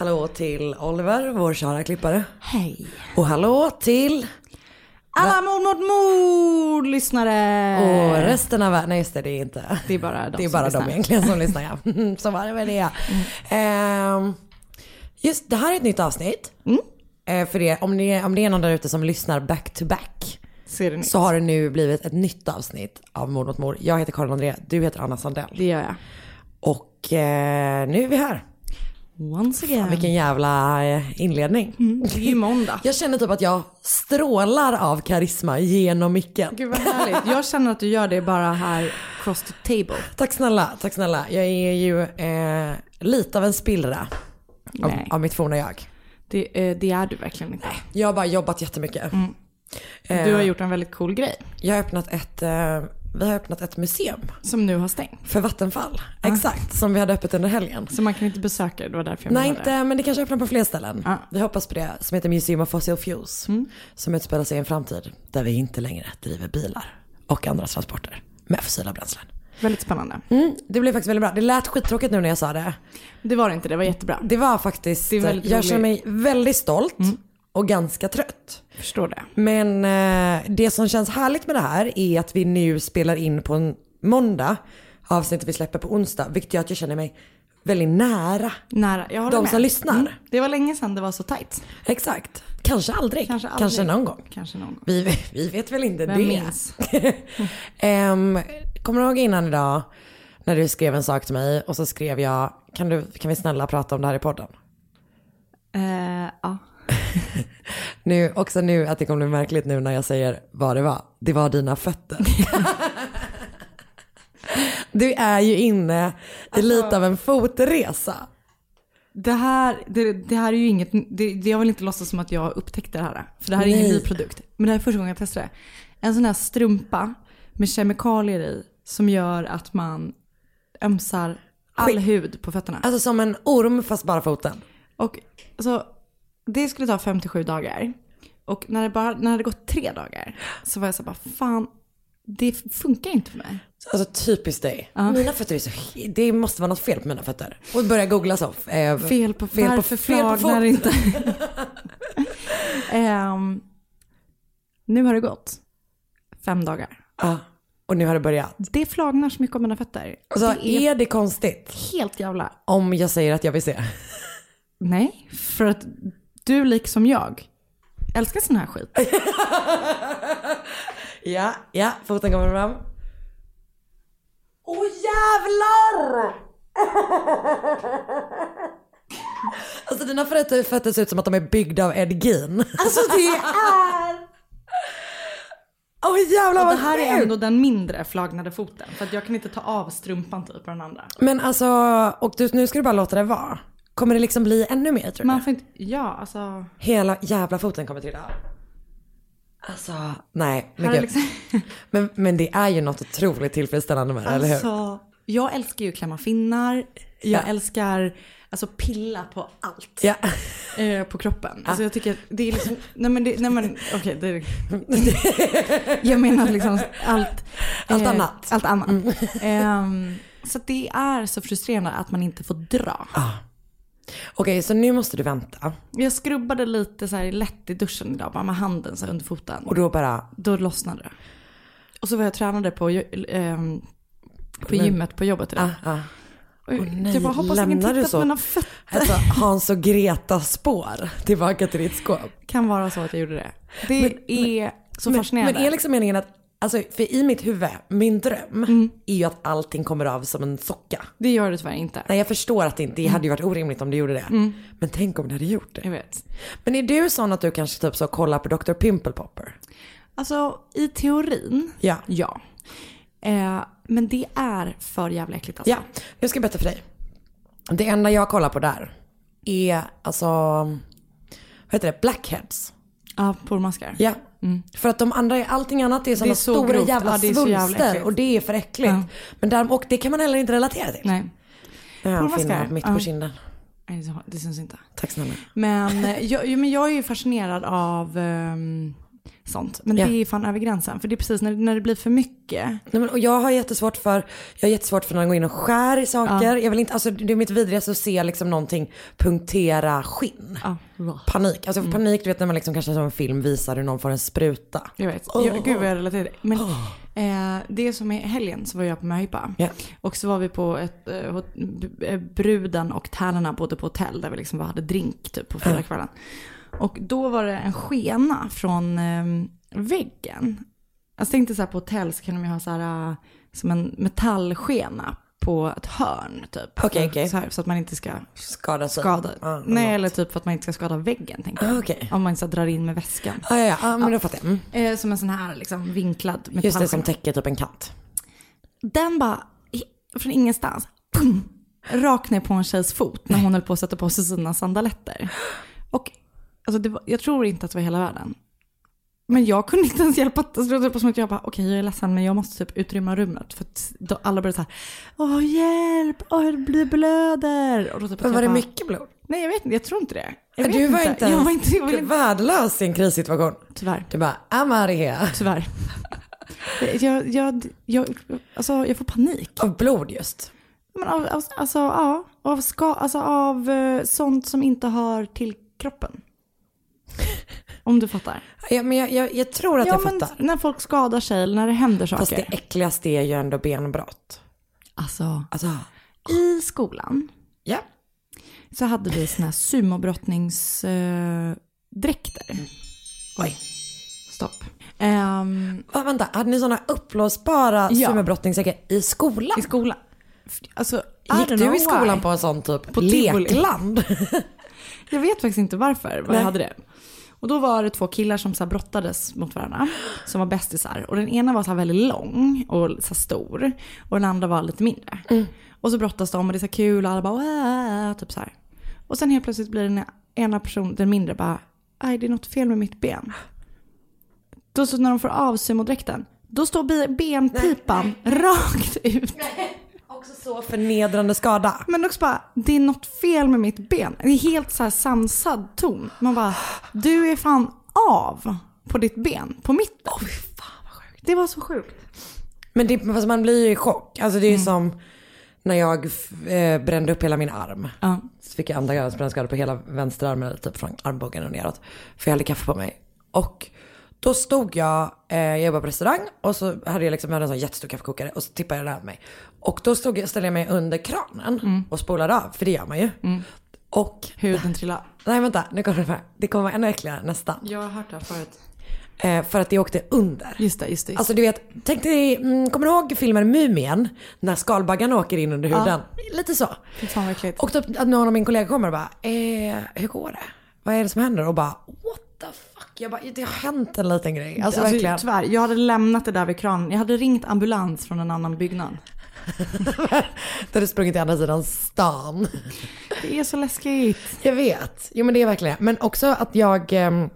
Hallå till Oliver, vår kära klippare. Hej. Och hallå till... Alla mord mot mord lyssnare. Och resten av världen. Nej just det, det är inte. Det är bara de Det är bara de egentligen som lyssnar ja. Så var det väl det. Ehm, just det här är ett nytt avsnitt. Eh, för det, om, det, om det är någon där ute som lyssnar back to back. Så. Så har det nu blivit ett nytt avsnitt av Mord mot mord. Jag heter Karin André, du heter Anna Sandell. Det gör jag. Och eh, nu är vi här. Once again. Vilken jävla eh, inledning. Det är ju måndag. Jag känner typ att jag strålar av karisma genom micken. Gud vad härligt. Jag känner att du gör det bara här cross the table. Tack snälla, tack snälla. Jag är ju eh, lite av en spillra av, Nej. av mitt forna jag. Det, eh, det är du verkligen inte. Jag har bara jobbat jättemycket. Eh, Du har gjort en väldigt cool grej Jag har öppnat ett, eh, vi har öppnat ett museum som nu har stängt. för Vattenfall. Exakt, som vi hade öppet under helgen. Så man kan inte besöka det, det var därför jag Nej inte, men det kanske öppnar på fler ställen. Ja. Vi hoppas på det. Som heter Museum of Fossil Fuels. Som utspelar sig i en framtid där vi inte längre driver bilar och andra transporter med fossila bränslen. Väldigt spännande. Mm, det blev faktiskt väldigt bra. Det lät skittråkigt nu när jag sa det. Det var det inte, det var jättebra. Det var faktiskt, Det jag känner mig väldigt stolt och ganska trött. Förstår det. Men eh, det som känns härligt med det här är att vi nu spelar in på en måndag. Avsnittet vi släpper på onsdag. Vilket gör att jag känner mig väldigt nära. Nära. Jag håller De med. som lyssnar. Det var länge sedan det var så tajt. Exakt. Kanske aldrig. Kanske aldrig. någon gång. Kanske någon gång. Vi, vi vet väl inte Vem det. minns? Ehm, kommer du ihåg innan idag när du skrev en sak till mig och så skrev jag kan, du, kan vi snälla prata om det här i podden? Eh, ja. Nu, också nu att det kommer bli märkligt nu när jag säger vad det var. Det var dina fötter. du är ju inne i lite av en fotresa. Det här, det, det här är ju inget, det, jag vill inte låtsas som att jag upptäckte det här. För det här är ingen ny produkt. Men det här är första gången jag testar det. En sån här strumpa med kemikalier i som gör att man ömsar all Skit. hud på fötterna. Alltså som en orm fast bara foten. Och alltså, det skulle ta 57 dagar. Och när det, bara, när det hade gått tre dagar så var jag så bara, fan, det funkar inte för mig. Alltså typiskt dig. Mina fötter är så, det måste vara något fel på mina fötter. Och börja googla så. Eh, Fel på, fel på, fel på fot. inte? Ehm, nu har det gått fem dagar. Ja, och nu har det börjat. Det flagnar så mycket om mina fötter. Alltså det är är det konstigt helt jävla... om jag säger att jag vill se? Nej, för att du liksom jag älskar sån här skit. Ja, ja, foten kommer fram. Åh oh, jävlar! alltså dina fötter, fötter ser ut som att de är byggda av Ed Gein. Alltså det är... Åh oh, jävlar Och vad det här är ändå den mindre flagnade foten. För att jag kan inte ta av strumpan typ på den andra. Men alltså, och du, nu ska du bara låta det vara. Kommer det liksom bli ännu mer tror du? Man får inte... Ja, alltså... Hela jävla foten kommer trilla av. Alltså, nej. Men, gud. liksom... men, men det är ju något otroligt tillfredsställande med det, eller hur? Alltså, jag älskar ju att klämma finnar. Jag Ja. älskar alltså pilla på allt. Ja. eh, på kroppen. Alltså jag tycker att det är liksom, nej men, det, nej men okej. det, jag menar liksom allt. Allt eh, annat. Allt annat. Ehm, så att det är så frustrerande att man inte får dra. Okej, så nu måste du vänta. Jag skrubbade lite så här lätt i duschen idag, bara med handen så här under foten. Och då bara, Då lossnade det. Och så var jag tränade på, ehm, på gymmet på jobbet idag. ah, ah. Jag- nej, jag bara hoppas ingen tittar så? på mina fötter. Alltså Hans och Greta spår tillbaka till ditt skåp. Kan vara så att jag gjorde det. Det är så Men, fascinerande. men är liksom meningen att, alltså för i mitt huvud, min dröm Mm. är ju att allting kommer av som en socka. Det gör det tyvärr inte. Nej jag förstår att det inte, det hade ju varit orimligt om du gjorde det. Mm. Men tänk om du hade gjort det. Jag vet. Men är du sån att du kanske typ så kollar på Dr. Pimple Popper? Alltså i teorin, Ja. ja. Eh, men det är för jävla äckligt alltså. Ja, jag ska berätta för dig. Det enda jag kollar på där är alltså, vad heter det, blackheads. Ja, pormaskar. Ja. För att de andra, allting annat är sådana så stora grovt. jävla Ja, jävla svulster äckligt. och det är för äckligt. Ja. Men där, och det kan man heller inte relatera till. Nej, Jag har en finne mitt på kinden. Nej, det syns- inte. Tack snälla. Men, eh, jag, men jag är ju fascinerad av ehm, sånt. Men Ja. det är fan över gränsen. För det är precis när, när det blir för mycket. Nej, men, och jag har jättesvårt för, jag har jättesvårt för när man går in och skär i saker. Jag vill inte, alltså det är mitt vidrigaste att se liksom någonting punktera skinn. Ja, Panik, alltså jag får panik du vet när man liksom kanske som en film visar hur någon får en spruta. jag vet. Jag, gud vad jag relaterar till det. Men eh, det som är helgen så var jag på möhippa. Ja. Och så var vi på ett, eh, bruden och tärnorna bodde på hotell där vi liksom bara hade drink typ på fredagskvällen. Och då var det en skena från eh, väggen. Alltså tänkte så här på hotell så kan de ju ha så här eh, som en metallskena på ett hörn typ. Okej, okej. Så, här, så att man inte ska Skada sig. skada. Ja, Nej, ja. eller typ för att man inte ska skada väggen tänkte Ah, jag. okej. Om man inte så drar in med väskan. Ja, ja, ja, ja men då fattar jag. Mm. Eh, som en sån här liksom vinklad Just det som metallskena. täcker typ en katt. Den bara, från ingenstans, pum, rakt ner på en tjejs fot när hon höll på att sätta på sig sina sandaletter. Och alltså det var, jag tror inte att det var hela världen. Men jag kunde inte ens hjälpa att alltså, det var som att jag bara, okej jag är ledsen men jag måste typ utrymma rummet. För att då alla började så här, åh hjälp, åh jag blir blöder. Och då typ Men var jag det bara, mycket blod? Nej jag vet inte, jag tror inte det. Jag Du var inte jag ens var inte, jag var inte värdelös i en krissituation. tyvärr. Du bara, I'm out of here. Tyvärr. Jag, jag, jag, alltså, jag får panik. Av blod just. Men av, av, alltså, ja, av, ska, alltså, av eh, sånt som inte hör till kroppen. Om du fattar. Ja, men jag, jag, jag tror att Ja, jag men fattar. när folk skadar sig eller när det händer saker. Fast det äckligaste är ju ändå benbrott. Alltså, Alltså, i skolan ja. så hade vi såna här sumobrottningsdräkter. Dräkter. Oj, stopp. Ehm, Va, vänta, hade ni sådana uppblåsbara Ja. sumobrottningssäckar i skolan? I skolan. Alltså, Gick du i skolan why. på en sån typ På lekland? Jag vet faktiskt inte varför, vad Nej. jag hade det. Och då var det två killar som så här brottades mot varandra, som var bästisar. Och den ena var så väldigt lång och så stor, och den andra var lite mindre. Och så brottas de och det är så här kul och alla bara Wah! typ så här. Och sen helt plötsligt blir den ena personen, den mindre, bara aj det är något fel med mitt ben. Då så när de får av sumodräkten, då står be- benpipan rakt ut. Också så förnedrande skada. Men också bara, det är något fel med mitt ben. Det är helt så här sansad ton. Man bara, du är fan av på ditt ben, på mitten. Det var så sjukt. Men det, fast man blir ju i chock. Alltså det är ju som när jag eh, brände upp hela min arm. Ja. Så fick jag andra graden brännskada på hela vänsterarmen, typ från armbågen och neråt. För jag hade kaffe på mig. Och då stod jag, eh, jag jobbade på restaurang och så hade jag liksom, jag hade en sån jättestor kaffekokare och så tippade jag den över mig. Och då stod jag, ställde jag mig under kranen och spolade av, för det gör man ju. Och, Huden trillade. nej vänta, nu kommer det här. Det kommer vara ännu äckligare nästan. Jag har hört det här förut. Eh, för att det åkte under. Just det, just det. Just. Alltså du vet, tänk dig, mm, kommer du ihåg filmen Mumien? När skalbaggarna åker in under huden. Lite så. Fan vad äckligt. Och typ att någon av min kollegor kommer och bara, eh, hur går det? Vad är det som händer? Och bara, what the fuck? Jag bara, det har hänt en liten grej. Alltså, Alltså, verkligen. tyvärr, jag hade lämnat det där vid kranen. Jag hade ringt ambulans från en annan byggnad. Där du sprungit till andra sidan stan. Det är så läskigt. Jag vet. Jo men det är verkligen Men också att jag, ehm,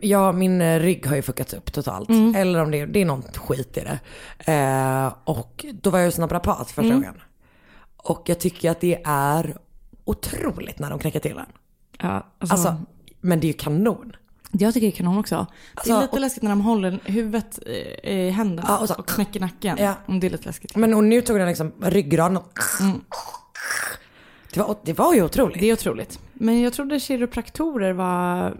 Ja, min rygg har ju fuckats upp totalt. Eller om det är, det är något skit i det. Eh, och då var jag hos naprapat första gången. Och jag tycker att det är otroligt när de knäcker till en. Ja, alltså, Alltså, men det är ju kanon. Jag tycker det är kanon också. det Alltså, är lite och- läskigt när de håller huvudet i, i händerna Ja, och och, så- knäcker nacken. Ja. Om det är lite läskigt. Men och nu tog den liksom ryggraden och... Det, var, det var ju otroligt. Det är otroligt. Men jag trodde kiropraktorer var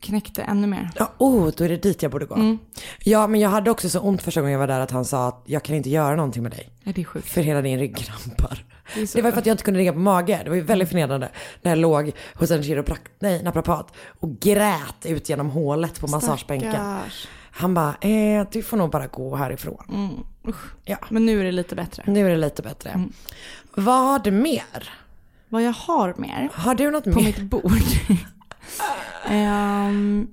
knäckte ännu mer. Ja, oh, då är det dit jag borde gå. Ja, men jag hade också så ont första gången jag var där att han sa att jag kan inte göra någonting med dig. Ja, det är sjukt. För hela din rygg krampar. Det Det var för att jag inte kunde ligga på mage. Det var ju väldigt förnedrande. När jag låg hos en nej, naprapat och grät ut genom hålet på massagebänken. Stackars. Han bara, eh, du får nog bara gå härifrån. Ja, Men nu är det lite bättre. nu är det lite bättre. Vad har du mer? Vad jag har mer Har du något på mer? mitt bord. Ehm,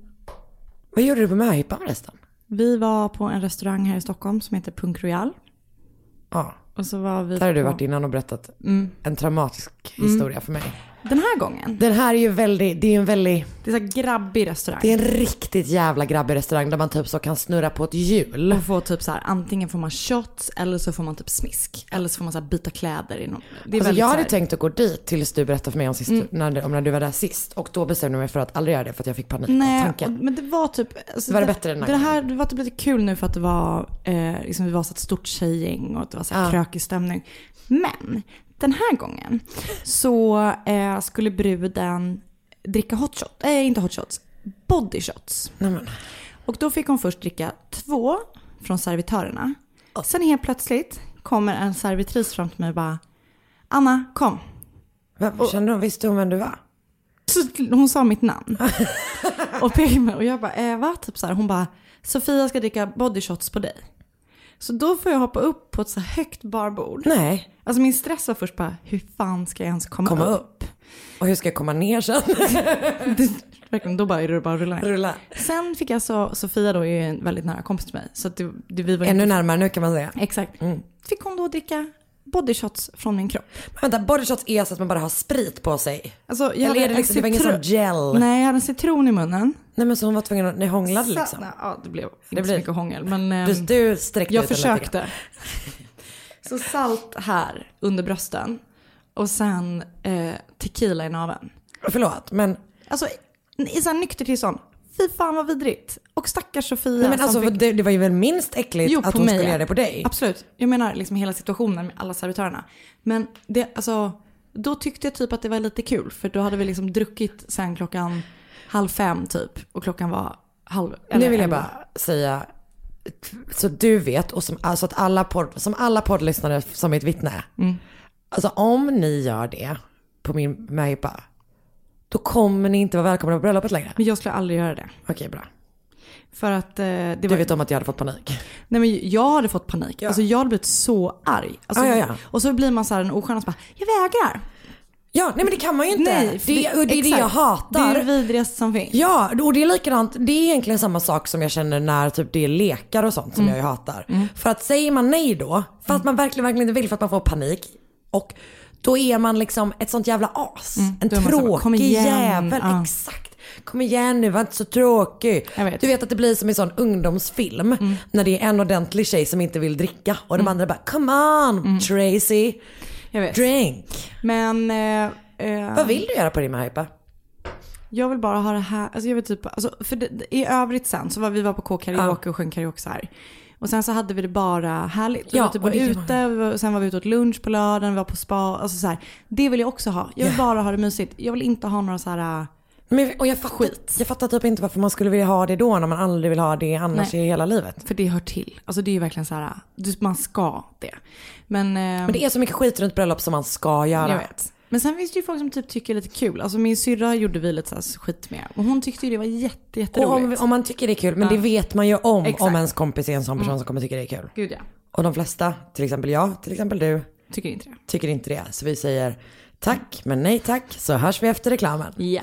Vad gjorde du på möhippan förresten? vi var på en restaurang här i Stockholm som heter Punk Royal. Ja, Och så var vi där har du varit innan och berättat en traumatisk historia för mig. Den här gången, Den här är ju väldigt, det är en väldigt, det är här grabbig restaurang. det är en riktigt jävla grabbig restaurang där man typ så kan snurra på ett hjul. Och få typ så här, antingen får man shots eller så får man typ smisk. Eller så får man så byta kläder. I någon, det är Alltså jag hade här, tänkt att gå dit tills du berättade för mig om, sist, när, du- om när du var där sist. Och då bestämde jag mig för att aldrig göra det för att jag fick panik av Nej, tanken. och- men det var typ... Alltså Var det bättre den här det här Det var typ lite kul nu för att det var, eh, liksom, vi var så ett stort tjejgäng och det var så här Ja. krökig stämning. Men den här gången så eh, skulle bruden dricka hot shot, eh, inte hot shots, body shots. Nej, men, Och då fick hon först dricka två från servitörerna. Sen helt plötsligt kommer en servitris fram till mig och bara Anna, kom. vem, kände hon, visste hon vem du var? Så hon sa mitt namn. och pekade mig och jag bara, eh, va? Typ så här. Hon bara, Sofia ska dricka body shots på dig. Så då får jag hoppa upp på ett så högt barbord. Nej, Alltså min stress var först bara, hur fan ska jag ens komma, komma upp? upp. Och hur ska jag komma ner sen? Det, verkligen, då bara är det bara rulla. Rulla. Sen fick jag så, Sofia då är en väldigt nära kompis till mig. Så det, det, vi var Ännu inte- närmare nu kan man säga. Exakt. Mm. Fick hon då dricka body shots från min kropp. Men vänta, body shots är så att man bara har sprit på sig. Alltså, Eller är det liksom, det var ingen sån gel? Nej. Nej, jag hade en citron i munnen. men så hon var tvungen att, ni hånglade Så- liksom. nej, Ja, det blev inte Det så mycket hångel. Men ehm, Du, du sträckte jag ut försökte. Så salt här under brösten. Och sen eh, tequila i naveln. Förlåt, men, Alltså i så här nykter tillstånd. Fy fan vad vidrigt. Och stackars Sofia nej, men alltså, fick... det, det var ju väl minst äckligt Jo, att hon mig. skulle göra det på dig? Absolut. Jag menar liksom hela situationen med alla servitörerna. Men det, alltså, då tyckte jag typ att det var lite kul. För då hade vi liksom druckit sen klockan halv fem typ. Och klockan var halv... Nu eller vill jag bara säga, så du vet och som, alltså att alla podd, som alla poddlyssnare som mitt vittne. Mm. Alltså om ni gör det på min möhippa, då kommer ni inte vara välkomna på bröllopet längre. Men jag skulle aldrig göra det. Okej, bra. För att eh, det Du var... vet om att jag hade fått panik. Nej men jag hade fått panik. Alltså jag hade blivit så arg. Alltså, Ja, ja, ja. Och så blir man så här en oskön och så bara, jag vägrar. Ja, nej men det kan man ju inte. Nej, för det, och det är det jag hatar. Det är det vidrigaste som finns. Ja, och det är likadant. Det är egentligen samma sak som jag känner när typ det är lekar och sånt som Mm. jag ju hatar. För att säger man nej då, för att man verkligen, verkligen inte vill för att man får panik. Och då är man liksom ett sånt jävla as. En Mm. Här, tråkig jävel. Ja. Exakt. Kom igen nu, var inte så tråkig. Vet. Mm. Du vet att det blir som en sån ungdomsfilm. När det är en ordentlig tjej som inte vill dricka. Och de andra bara, come on Mm. Tracy, Jag vet. drink. Men eh, eh, Vad vill du göra på din möhippa? jag vill bara ha det här. Alltså jag vill typ, alltså, för det, i övrigt sen så var vi var på K-karaoke och sjöng karaoke så här. Och sen så hade vi det bara härligt. Vi Ja, var typ och ute, var- och sen var vi ute åt lunch på lördagen, vi var på spa. Alltså så här, det vill jag också ha. Jag vill Ja. bara ha det mysigt. Jag vill inte ha några så här... Men, och jag fattar, jag fattar typ inte varför man skulle vilja ha det då när man aldrig vill ha det annars Nej. i hela livet. För det hör till. Alltså det är ju verkligen så här, man ska det. Men, eh, Men det är så mycket skit runt bröllop som man ska göra. jag vet. Men sen finns det ju folk som typ tycker det är lite kul. Alltså min syrra gjorde vi lite så skit med. Och hon tyckte ju det var jätte, jätteroligt. om, om man tycker det är kul, men det vet man ju om Exakt. Mm. om ens kompis är en sån person som kommer tycka det är kul. Gud ja. Och de flesta, till exempel jag, till exempel du, Tycker inte det. tycker inte det. Så vi säger tack, men nej tack, så hörs vi efter reklamen. Ja.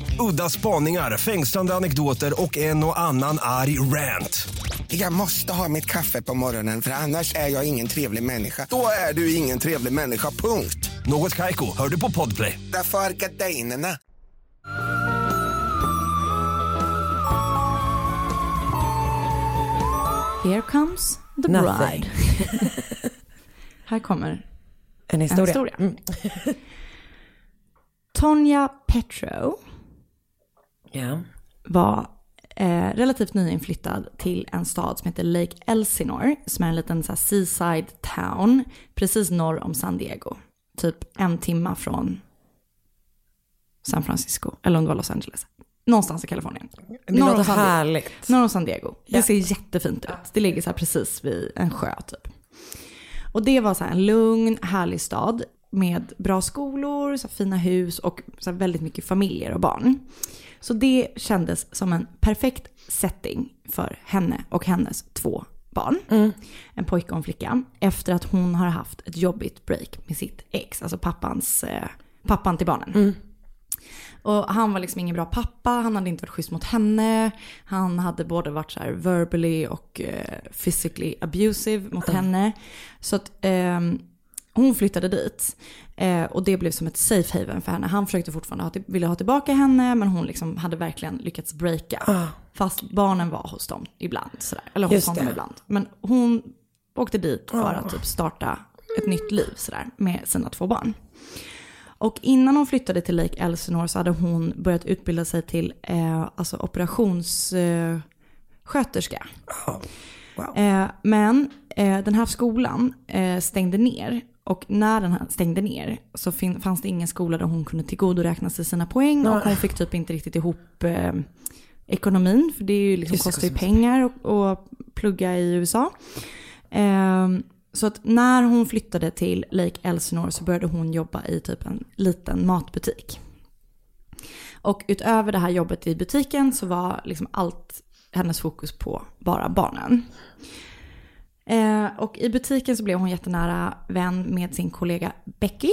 Udda spaningar, fängslande anekdoter och en och annan arg rant. Jag måste ha mitt kaffe på morgonen för annars är jag ingen trevlig människa. Då är du ingen trevlig människa, punkt. Något Kaiko, hör du på Podplay. Därför är gardinerna. Here comes the Nothing. bride. Här kommer En en historia. historia. Mm. Tonja Petro Ja. var eh, relativt nyinflyttad till en stad som heter Lake Elsinore, som är en liten så här, seaside town precis norr om San Diego. Typ en timma från San Francisco, eller om det var Los Angeles. Någonstans i Kalifornien. Det Norr låter San Diego. härligt. Norr om San Diego. Det ser jättefint ut. Det ligger så här precis vid en sjö typ. Och det var så här en lugn, härlig stad med bra skolor, så fina hus och så väldigt mycket familjer och barn. Så det kändes som en perfekt setting för henne och hennes två barn. En pojke och en flicka. Efter att hon har haft ett jobbigt break med sitt ex, alltså pappans, eh, pappan till barnen. Och han var liksom ingen bra pappa, han hade inte varit schysst mot henne. Han hade både varit så här verbally och eh, physically abusive mot henne. Så att ehm, hon flyttade dit. Eh, och det blev som ett safe haven för henne. Han försökte fortfarande ha, ville ha tillbaka henne men hon liksom hade verkligen lyckats breaka. Fast barnen var hos dem ibland. Sådär. Eller hos Just honom det. ibland. Men hon åkte dit för att typ starta ett nytt liv sådär, med sina två barn. Och innan hon flyttade till Lake Elsinore så hade hon börjat utbilda sig till eh, alltså operationssköterska. Eh, sköterska. Wow. eh, men eh, den här skolan eh, stängde ner. Och när den här stängde ner så fanns det ingen skola där hon kunde tillgodoräkna sig sina poäng. Och hon fick typ inte riktigt ihop eh, ekonomin. För det är ju liksom, Just kostar ju pengar att plugga i USA. Ehm, så att när hon flyttade till Lake Elsinore så började hon jobba i typ en liten matbutik. Och utöver det här jobbet i butiken så var liksom allt hennes fokus på bara barnen. Eh, och i butiken så blev hon jättenära vän med sin kollega Becky.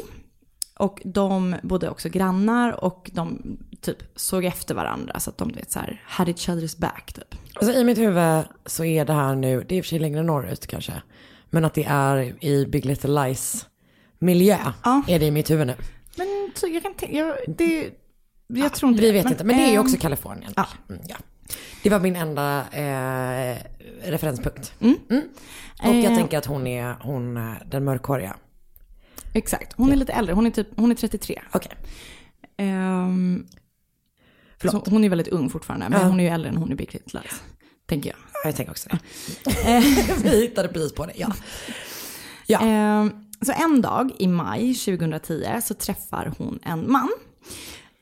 Och de bodde också grannar och de typ såg efter varandra så att de vet så här, had each other's back typ. Alltså, I mitt huvud så är det här nu, det är i och för sig längre norrut kanske. Men att det är i Big Little Lies miljö Ja. är det i mitt huvud nu. Men så jag kan tänka, det, jag tror inte Vi vet inte, men det är ju ehm, också Kalifornien. ja. Mm, ja. Det var min enda eh, referenspunkt. Mm. Och jag Eh. tänker att hon är hon, eh, den mörkhåriga. Exakt, hon är lite äldre, hon är typ, hon är 33. Okej, Ehm, Förlåt. Så hon är väldigt ung fortfarande, men Ja. hon är ju äldre än hon Big Little Lies. Tänker jag. jag tänker också det. Vi hittade pris på det, ja. Ja. Ehm, så en dag i maj 2010 så träffar hon en man.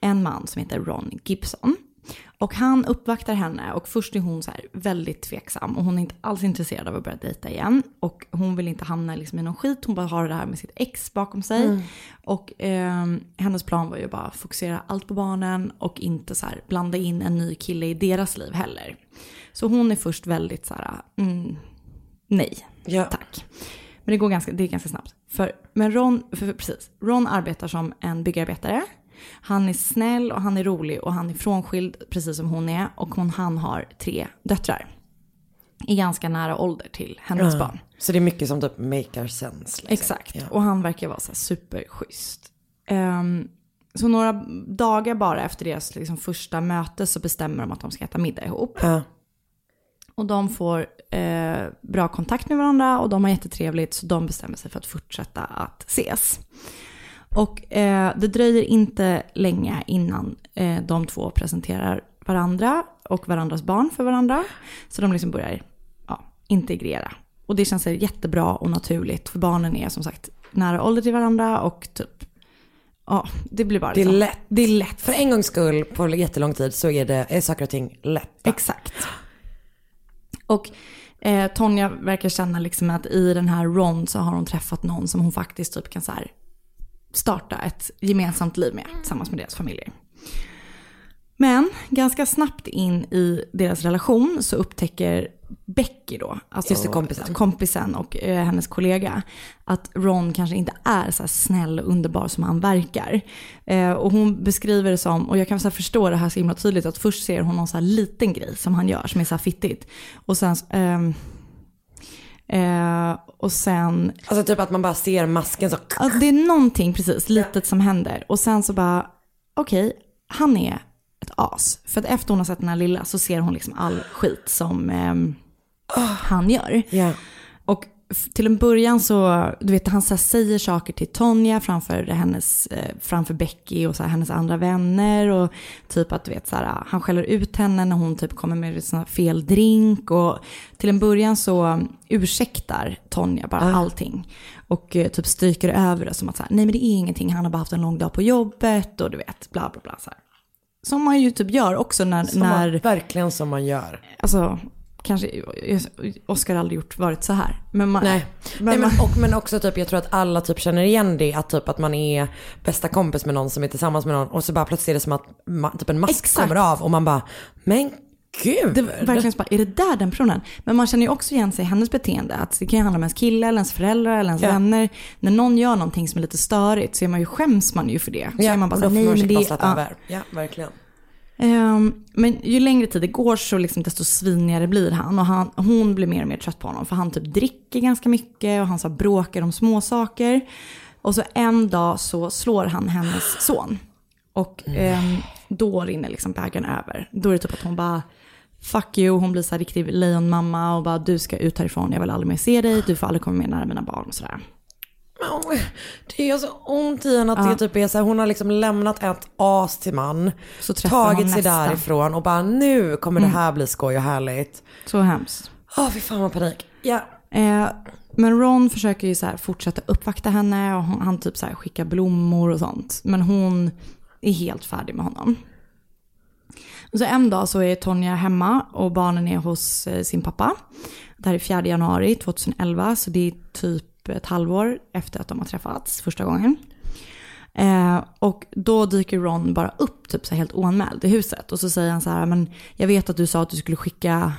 En man som heter Ron Gibson. Och han uppvaktar henne och först är hon så väldigt tveksam och hon är inte alls intresserad av att börja dejta igen. Och hon vill inte hamna liksom i någon skit, hon bara har det här med sitt ex bakom sig. Och ehm, hennes plan var ju bara att fokusera allt på barnen och inte så blanda in en ny kille i deras liv heller. Så hon är först väldigt så här, mm, nej, Ja. tack. Men det går ganska, det är ganska snabbt. För, men Ron, för, precis, Ron arbetar som en byggarbetare. Han är snäll och han är rolig och han är frånskild precis som hon är. Och hon, han har tre döttrar. I ganska nära ålder till hennes Ja. barn. Så det är mycket som typ maker sense. Liksom. Exakt. Ja. Och han verkar vara så superschysst. Ehm, så några dagar bara efter deras liksom, första möte så bestämmer de att de ska äta middag ihop. Ja. Och de får eh, bra kontakt med varandra och de har jättetrevligt så de bestämmer sig för att fortsätta att ses. Och eh, det dröjer inte länge innan eh, de två presenterar varandra och varandras barn för varandra. Så de liksom börjar ja, integrera. Och det känns jättebra och naturligt för barnen är som sagt nära ålder till varandra och typ, ja det blir bara Det är liksom, lätt. Det är lätt. För en gångs skull på jättelång tid så är, det, är saker och ting lätta. Exakt. Och eh, Tonja verkar känna liksom att i den här Ron så har hon träffat någon som hon faktiskt typ kan så här starta ett gemensamt liv med tillsammans med deras familjer. Men ganska snabbt in i deras relation så upptäcker Becky då, alltså Just kompisen. kompisen och eh, hennes kollega, att Ron kanske inte är så här snäll och underbar som han verkar. Eh, och hon beskriver det som, och jag kan så förstå det här så himla tydligt, att först ser hon någon så här liten grej som han gör som är så här fittigt. Och sen, ehm, eh, och sen Alltså typ att man bara ser masken så. Ja, det är någonting precis litet som händer. Och sen så bara, okej, han är ett as. För att efter hon har sett den här lilla så ser hon liksom all skit som ehm, han gör. Ja. Till en början så, du vet han så säger saker till Tonja framför, hennes, eh, framför Becky och så här, hennes andra vänner. Och typ att du vet så här, han skäller ut henne när hon typ kommer med sån fel drink. Och till en början så ursäktar Tonja bara allting. Och eh, typ stryker över det som att så här, nej men det är ingenting, han har bara haft en lång dag på jobbet och du vet, bla bla bla. Så här. Som man ju typ gör också när, Som när man, verkligen som man gör. alltså kanske Oscar aldrig gjort varit så här. Men man, Nej. men Nej men, man- och, men också typ, jag tror att alla typ känner igen det. Att typ att man är bästa kompis med någon som är tillsammans med någon. Och så bara plötsligt är det som att ma, typ en mask Exakt. kommer av. Och man bara, men gud. Det var verkligen så bara, är det där den personen? Men man känner ju också igen sig i hennes beteende. Att det kan ju handla om ens kille, eller ens föräldrar, eller ens Ja. vänner. När någon gör någonting som är lite störigt så är man ju, skäms man ju för det. Så är man bara och då får man bara släppa ja. över. Ja, verkligen. Ehm, Men ju längre tid det går så liksom desto svinigare blir han. Och han, hon blir mer och mer trött på honom. För han typ dricker ganska mycket och han så bråkar om små saker. Och så en dag så slår han hennes son. Och ehm, då rinner liksom bägaren över. Då är det typ att hon bara fuck you, hon blir så här riktig lejonmamma och bara du ska ut härifrån, jag vill aldrig mer se dig, du får aldrig komma med nära mina barn och sådär. Det gör så ont i henne att det typ är så här, hon har liksom lämnat ett as till man. Så tagit sig nästa. därifrån och bara nu kommer det här bli skoj och härligt. Så hemskt. Åh fy fan vad panik. Ja. Eh, men Ron försöker ju så här fortsätta uppvakta henne och hon, han typ så här skickar blommor och sånt. Men hon är helt färdig med honom. Så en dag så är Tonja hemma och barnen är hos eh, sin pappa. Det här är 4 januari 2011 så det är typ ett halvår efter att de har träffats första gången. Eh, och då dyker Ron bara upp typ så helt oanmäld i huset. Och så säger han så här, men jag vet att du sa att du skulle skicka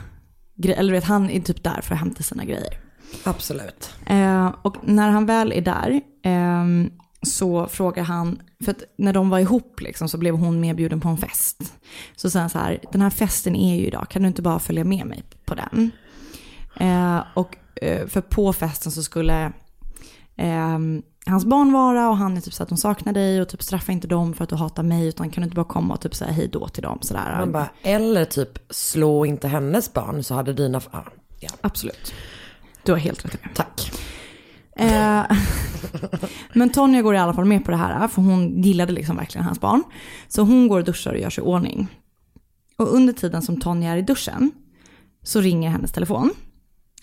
grejer. Eller vet, han är typ där för att hämta sina grejer. Absolut. Eh, och när han väl är där ehm, så frågar han, för att när de var ihop liksom, så blev hon medbjuden på en fest. Så säger han så här, den här festen är ju idag, kan du inte bara följa med mig på den? Eh, och eh, för på festen så skulle ehm, hans barn vara och han är typ så att de saknar dig och typ straffa inte dem för att du hatar mig utan kan du inte bara komma och typ säga hej då till dem sådär. Man bara, eller typ slå inte hennes barn så hade dina... Ja. ja. Absolut. Du har helt rätt i det. Tack. Eh, men Tonja går i alla fall med på det här, för hon gillade liksom verkligen hans barn. Så hon går och duschar och gör sig i ordning. Och under tiden som Tonja är i duschen så ringer hennes telefon.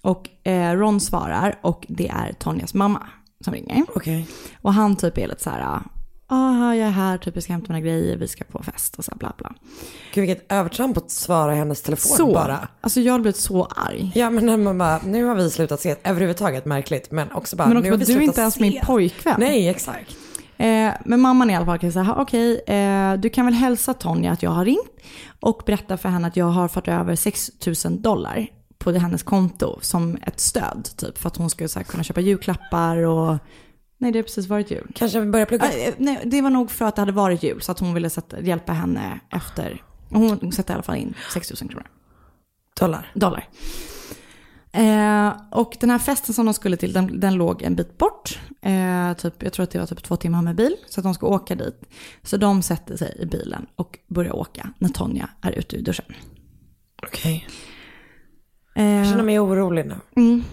Och eh, Ron svarar och det är Tonjas mamma som ringer. Okej. Och han typ är lite så här, ah, jag är här, typ jag ska hämta mina grejer, vi ska på fest och så här, bla bla. Gud vilket övertramp att svara i hennes telefon Så, bara. alltså jag hade blivit så arg. Ja men när man bara, nu har vi slutat ses. Överhuvudtaget märkligt. Men också bara, Men nu också har bara, vi du är inte ens min ses. pojkvän. Nej exakt. Eh, men mamman i alla fall kan säga, okej, eh, du kan väl hälsa Tonja att jag har ringt och berätta för henne att jag har fått över 6 000 dollar på hennes konto som ett stöd, typ för att hon skulle så här, kunna köpa julklappar och... Nej, det har precis varit jul. Kanske vi börjar plugga. Eh, nej, det var nog för att det hade varit jul, så att hon ville sätta, hjälpa henne efter. Hon sätter i alla fall in 6 000 kronor Dollar. dollar. Eh, och den här festen som de skulle till, den, den låg en bit bort. Eh, typ, jag tror att det var typ två timmar med bil. Så att de ska åka dit. Så de sätter sig i bilen och börjar åka när Tonja är ute ur duschen. Okej. Jag Eh, känner mig orolig nu. mm,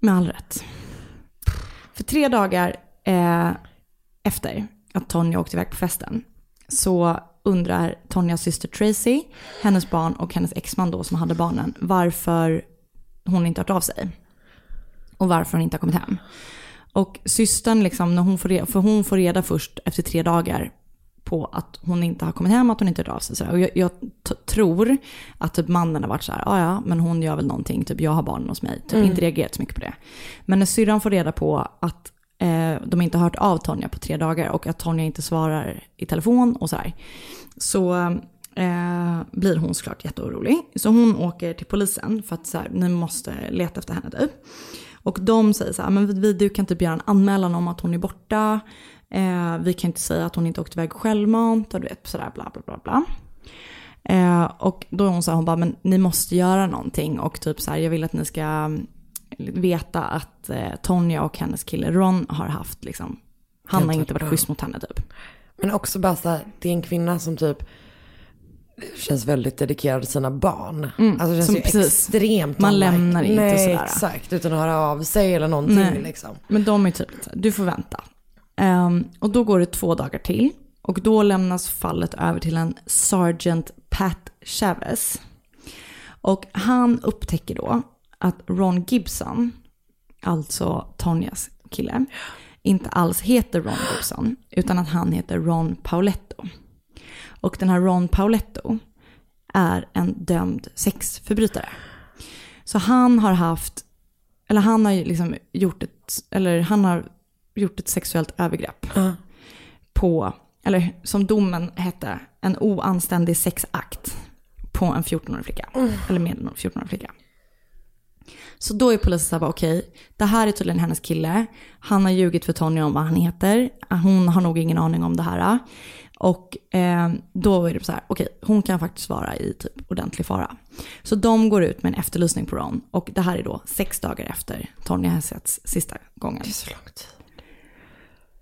med all rätt. För tre dagar eh, efter att Tonja åkte iväg på festen så undrar Tonjas syster Tracy, hennes barn och hennes exman då som hade barnen varför hon inte hört av sig. Och varför hon inte har kommit hem. Och systern, liksom, när hon får reda, för hon får reda först efter tre dagar på att hon inte har kommit hem, att hon inte hört av sig. Och jag, jag tror att typ mannen har varit så här, "Ah, ja men hon gör väl någonting, typ jag har barnen hos mig. Typ inte reagerat så mycket på det. Men när syrran får reda på att eh, de inte har hört av Tonja på tre dagar och att Tonja inte svarar i telefon och sådär. Så eh, blir hon såklart jätteorolig. Så hon åker till polisen för att så här, ni måste leta efter henne typ. Och de säger så här, men vi, du kan typ göra en anmälan om att hon är borta. Eh, vi kan inte säga att hon inte åkte iväg självmant och du vet sådär bla bla bla bla. Eh, och då är hon så här, hon bara, men ni måste göra någonting och typ så här, jag vill att ni ska mm, veta att eh, Tonja och hennes kille Ron har haft liksom, han har inte varit schysst mot henne typ. Men också bara så här, det är en kvinna som typ känns väldigt dedikerad till sina barn. alltså det känns som ju precis. extremt Man lämnar inte Nej, sådär. exakt. Utan att höra av sig eller någonting Nej. liksom. Men de är typ du får vänta. Ehm, och då går det två dagar till. Och då lämnas fallet över till en Sergeant Pat Chavez. Och han upptäcker då att Ron Gibson, alltså Tonjas kille, inte alls heter Ron Gibson, utan att han heter Ron Pauletto. Och den här Ron Pauletto är en dömd sexförbrytare. Så han har haft, eller han har ju liksom gjort ett, eller han har gjort ett sexuellt övergrepp på, eller som domen hette, en oanständig sexakt på en 14-årig flicka. Eller med en 14-årig flicka. Så då är polisen så här, bara, okej, det här är tydligen hennes kille. Han har ljugit för Tony om vad han heter. Hon har nog ingen aning om det här. Och eh, då är det så här, okej, hon kan faktiskt vara i typ ordentlig fara. Så de går ut med en efterlysning på Ron. Och det här är då sex dagar efter Tony har setts sista gången. Så långt.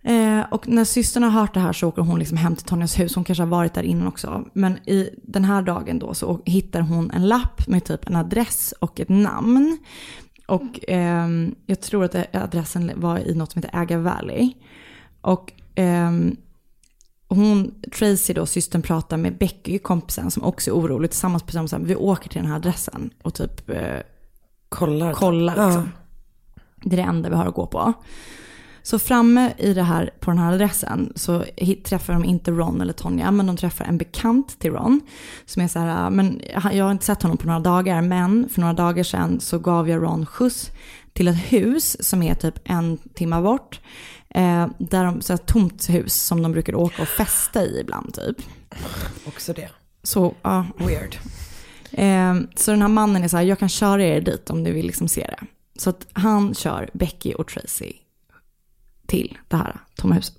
Eh, och när systern har hört det här så åker hon liksom hem till Tonjas hus. Hon kanske har varit där innan också. Men i den här dagen då så hittar hon en lapp med typ en adress och ett namn. Och ehm, jag tror att adressen var i något som heter Aga Valley. Och ehm, hon, Tracy då, systern pratar med Becky, kompisen som också är orolig. Tillsammans på samma vi åker till den här adressen och typ eh, Kollar. kollar. Liksom. Det är det enda vi har att gå på. Så framme i det här, på den här adressen så träffar de inte Ron eller Tonja, men de träffar en bekant till Ron. Som är så här, men jag har inte sett honom på några dagar, men för några dagar sedan så gav jag Ron skjuts till ett hus som är typ en timme bort. Eh, där de, så här, tomt hus som de brukar åka och festa i ibland typ. Också det. Så, ja. Weird. Eh, så den här mannen är så här, jag kan köra er dit om ni vill liksom se det. Så att han kör Becky och Tracy till det här tomma huset.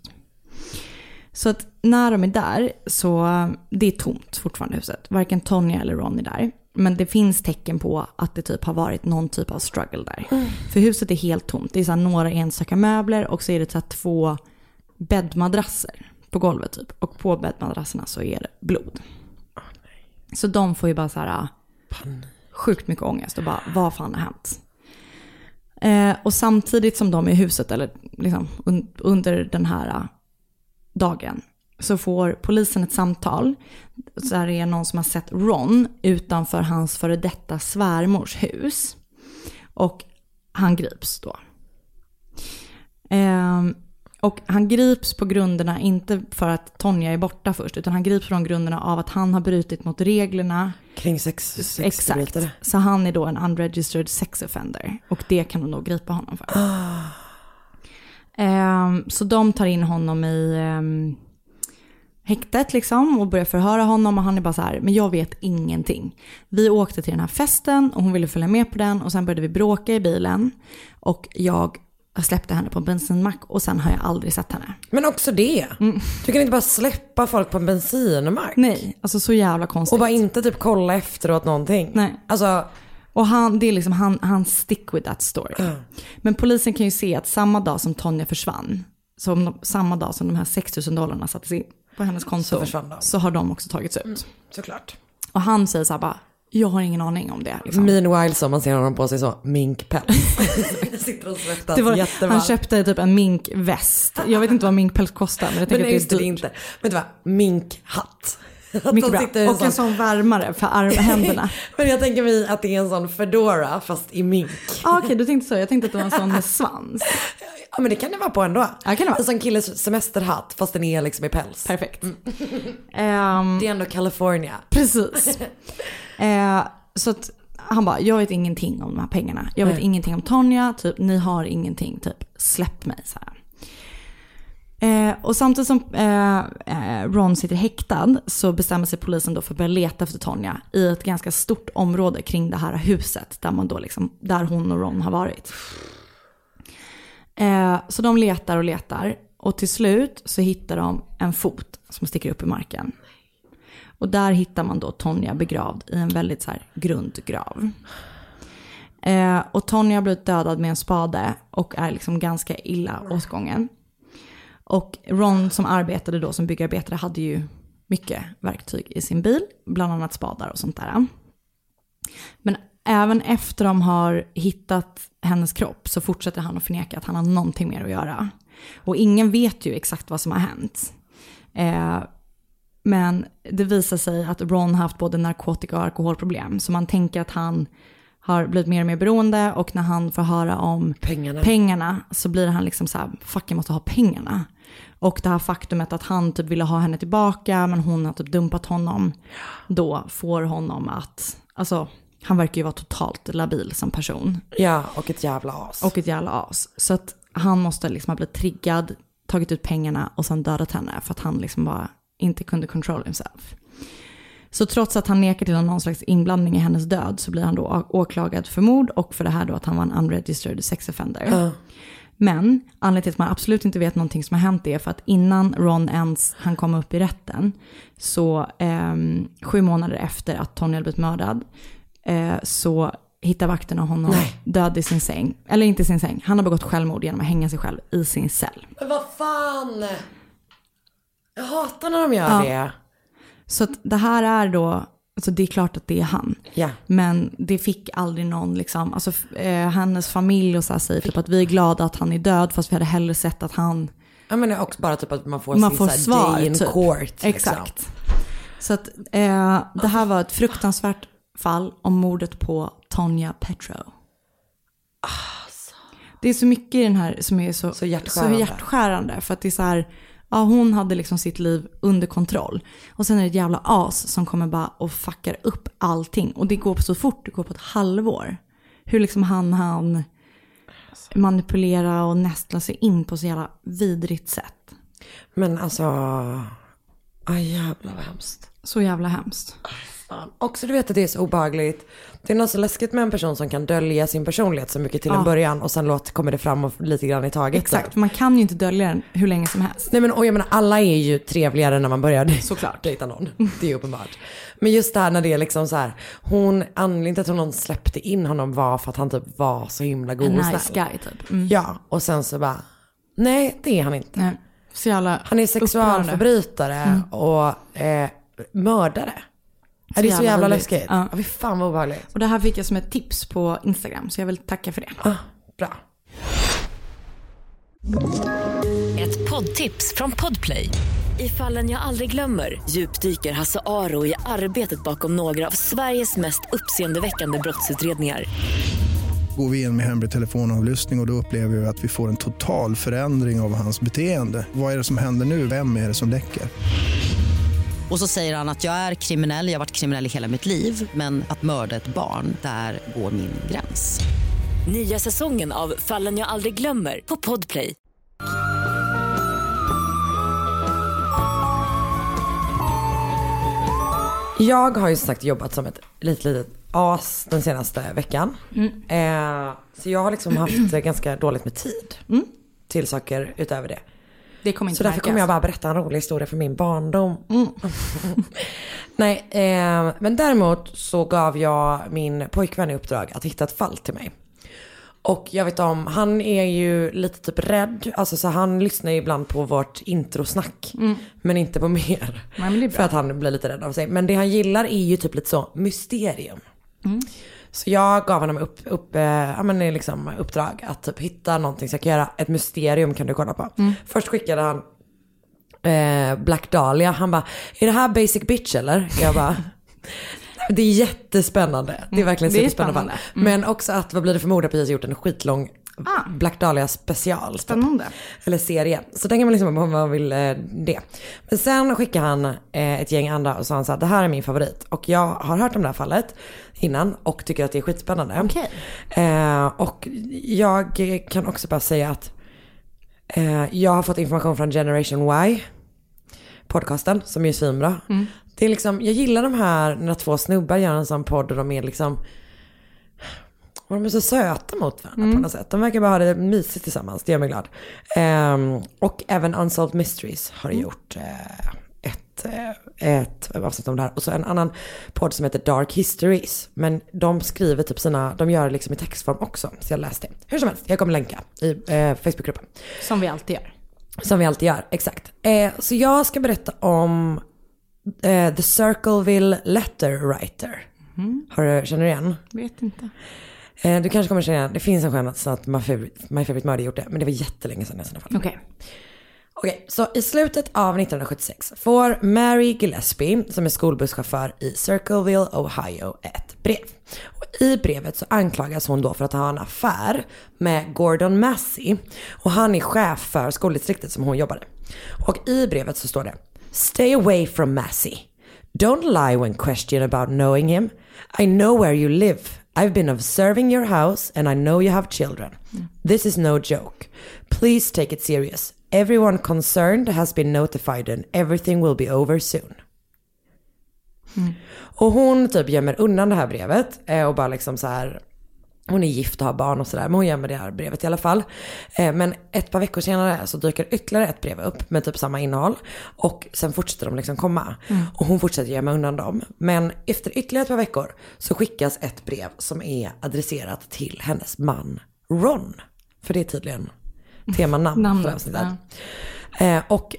Så att när de är där så, det är tomt fortfarande huset. Varken Tonja eller Ron är där. Men det finns tecken på att det typ har varit någon typ av struggle där. För huset är helt tomt. Det är så några enstaka möbler och så är det så två bäddmadrasser på golvet typ. Och på bäddmadrasserna så är det blod. Så de får ju bara så här sjukt mycket ångest och bara vad fan har hänt? Eh, och samtidigt som de är i huset, eller liksom un- under den här äh, dagen, så får polisen ett samtal. Så här är någon som har sett Ron utanför hans före detta svärmors hus. Och han grips då. Eh, och han grips på grunderna, inte för att Tonja är borta först, utan han grips de grunderna av att han har brutit mot reglerna. Kring sex, Exakt. sexförbrytare. Så han är då en unregistered sex offender. Och det kan de då gripa honom för. Ehm, så de tar in honom i um, häktet liksom och börjar förhöra honom och han är bara så här, men jag vet ingenting. Vi åkte till den här festen och hon ville följa med på den och sen började vi bråka i bilen och jag släppte henne på en bensinmack och sen har jag aldrig sett henne. Men också det. Du kan inte bara släppa folk på en bensinmack. Nej, alltså så jävla konstigt. Och bara inte typ kolla efteråt någonting. Nej. Alltså, Och han, det är liksom, han, han stick with that story. Men polisen kan ju se att samma dag som Tonja försvann, som samma dag som de här 6 000 dollarna sattes in på hennes konto, Så så har de också tagits ut. såklart. Och han säger så här bara, jag har ingen aning om det. Liksom. Meanwhile så man ser honom på sig så, minkpäls. Sitter och svettas Det var, jättevarmt. han köpte typ en minkväst. Jag vet inte vad minkpäls kostar, men jag Men tänker nej, att det det, är det dyrt. inte. Vet du vad, minkhatt. Att Mycket bra. Och en sån värmare för arm, händerna. Men jag tänker mig att det är en sån fedora fast i mink. Ah, Okej, du tänkte så. Jag tänkte att det var en sån med svans. Ja men det kan det vara på ändå. Ja, kan det vara. En sån killes semesterhatt fast den är liksom i päls. Perfekt. Ehm, Det är ändå California. Precis. Eh, så att han bara, jag vet ingenting om de här pengarna. Jag vet Nej. ingenting om Tonja, typ ni har ingenting, typ släpp mig så här. Eh, och samtidigt som eh, eh, Ron sitter häktad så bestämmer sig polisen då för att börja leta efter Tonja i ett ganska stort område kring det här huset där, man då liksom, där hon och Ron har varit. Eh, så de letar och letar och till slut så hittar de en fot som sticker upp i marken. Och där hittar man då Tonja begravd i en väldigt så här grund grav. Eh, och Tonja har blivit dödad med en spade och är liksom ganska illa åtgången. Och Ron som arbetade då som byggarbetare hade ju mycket verktyg i sin bil, bland annat spadar och sånt där. Men även efter de har hittat hennes kropp så fortsätter han att förneka att han har någonting mer att göra. Och ingen vet ju exakt vad som har hänt. Eh, men det visar sig att Ron haft både narkotika och alkoholproblem. Så man tänker att han har blivit mer och mer beroende och när han får höra om Pengarna. pengarna så blir han liksom så här, fuck jag måste ha pengarna. Och det här faktumet att han typ ville ha henne tillbaka men hon har typ dumpat honom. Då får honom att, alltså han verkar ju vara totalt labil som person. Ja, och ett jävla as. Och ett jävla as. Så att han måste liksom ha blivit triggad, tagit ut pengarna och sen dödat henne för att han liksom bara inte kunde control himself. Så trots att han nekar till någon slags inblandning i hennes död så blir han då åklagad för mord och för det här då att han var en unregistered sex offender. Ja. Men anledningen till att man absolut inte vet någonting som har hänt är för att innan Ron ens han kom upp i rätten så ehm, sju månader efter att Tony hade blivit mördad eh, så hittar vakterna honom död i sin säng. Eller inte i sin säng, han har begått självmord genom att hänga sig själv i sin cell. Men vad fan! Jag hatar när de gör Ja. det. Så att det här är då, alltså det är klart att det är han. Ja. Men det fick aldrig någon, liksom, alltså eh, hennes familj och så här säger typ att vi är glada att han är död fast vi hade hellre sett att han Ja men också bara typ att man får man sin får så här svar. day in typ. court. liksom. Exakt. Så att eh, det här var ett fruktansvärt fall om mordet på Tonja Petro. Det är så mycket i den här som är så, Så hjärtskärande. så hjärtskärande. För att det är så här, ja hon hade liksom sitt liv under kontroll. Och sen är det ett jävla as som kommer bara och fuckar upp allting. Och det går så fort, det går på ett halvår. Hur liksom han han manipulera och nästla sig in på så jävla vidrigt sätt. Men alltså, aj jävlar vad hemskt. Så jävla hemskt. Fan. Också du vet att det är så obehagligt. Det är något så läskigt med en person som kan dölja sin personlighet så mycket till Ja. en början och sen låt, kommer det fram och lite grann i taget. Exakt, man kan ju inte dölja den hur länge som helst. Nej men och jag menar alla är ju trevligare när man börjar Såklart. dejta någon. Det är uppenbart. Men just det här när det är liksom så här, hon, anledningen till att hon släppte in honom var för att han typ var så himla god och nice snäll. guy typ. Mm. Ja, och sen så bara, nej det är han inte. Nej, så Han är sexualförbrytare Mm. och eh, mördare. Så är det är så jävla jävla vidrigt. läskigt? Ja. Ja. Fy fan vad obehagligt. Och det här fick jag som ett tips på Instagram, så jag vill tacka för det. Ah, bra. Ett poddtips från Podplay. I fallen jag aldrig glömmer djupdyker Hasse Aro i arbetet bakom några av Sveriges mest uppseendeväckande brottsutredningar. Går vi in med hemlig telefonavlyssning och, och då upplever vi att vi får en total förändring av hans beteende. Vad är det som händer nu? Vem är det som läcker? Och så säger han att jag är kriminell, jag har varit kriminell i hela mitt liv men att mörda ett barn, där går min gräns. Nya säsongen av Fallen jag aldrig glömmer på Podplay. Jag har ju sagt jobbat som ett litet, litet as den senaste veckan. Eh, så jag har liksom haft ganska dåligt med tid till saker utöver det. Det kommer inte Så därför märkas. kommer jag bara berätta en rolig historia från min barndom. Nej, eh, men däremot så gav jag min pojkvän i uppdrag att hitta ett fall till mig. Och jag vet om, han är ju lite typ rädd, alltså så han lyssnar ju ibland på vårt introsnack. Mm. Men inte på mer. Nej. För att han blir lite rädd av sig. Men det han gillar är ju typ lite så mysterium. Mm. Så jag gav honom upp, upp, eh, ja, men liksom uppdrag att typ hitta någonting så jag kan göra. Ett mysterium kan du kolla på. Mm. Först skickade han eh, Black Dahlia. Han bara, är det här basic bitch eller? Jag bara, det är jättespännande. Det är verkligen Mm. Det är superspännande. Mm. Men också att Vad blir det för mord? har precis gjort en skitlång Black Dahlia special. typ. Spännande. Eller serie. Så den kan man liksom om man vill eh, det. Men sen skickade han eh, ett gäng andra och sa han så här, det här är min favorit. Och jag har hört om det här fallet innan och tycker att det är skitspännande. Okej. Eh, och jag kan också bara säga att Eh, jag har fått information från Generation Y, podcasten, som är svinbra. Mm. Det är liksom, jag gillar de här när två snubbar gör en sån podd och de är liksom, och de är så söta mot varandra Mm. på något sätt. De verkar bara ha det mysigt tillsammans, det gör mig glad. Ehm, och även Unsolved Mysteries har Mm. gjort eh, ett, eh, ett avsnitt om det här. Och så en annan podd som heter Dark Histories. Men de skriver typ sina, de gör det liksom i textform också. Så jag läste det. Hur som helst, jag kommer länka i eh, Facebookgruppen. Som vi alltid gör. Som vi alltid gör, exakt. Så jag ska berätta om The Circleville Letter Writer. Mm. Har du, känner du igen? Vet inte. Eh, du kanske kommer känna det finns en chans att My Favorite, My Favorite Murder gjort det, men det var jättelänge sedan i sådana fall. Okej. Okej, så i slutet av 1976 får Mary Gillespie, som är skolbusschaufför i Circleville, Ohio, ett brev. Och I brevet så anklagas hon då för att ha en affär med Gordon Massey. Och han är chef för skoldistriktet som hon jobbade. Och i brevet så står det Stay away from Massey. Don't lie when questioned about knowing him. I know where you live. I've been observing your house and I know you have children. This is no joke. Please take it serious. Everyone concerned has been notified and everything will be over soon. Och hon typ gömmer undan det här brevet eh, och bara liksom så här. Hon är gift och har barn och sådär, men hon gömmer det här brevet i alla fall. Eh, Men ett par veckor senare så dyker ytterligare ett brev upp med typ samma innehåll. Och sen fortsätter de liksom komma. Mm. Och hon fortsätter gömma undan dem. Men efter ytterligare ett par veckor så skickas ett brev som är adresserat till hennes man Ron. För det är tydligen temanamn för avsnittet. Eh, och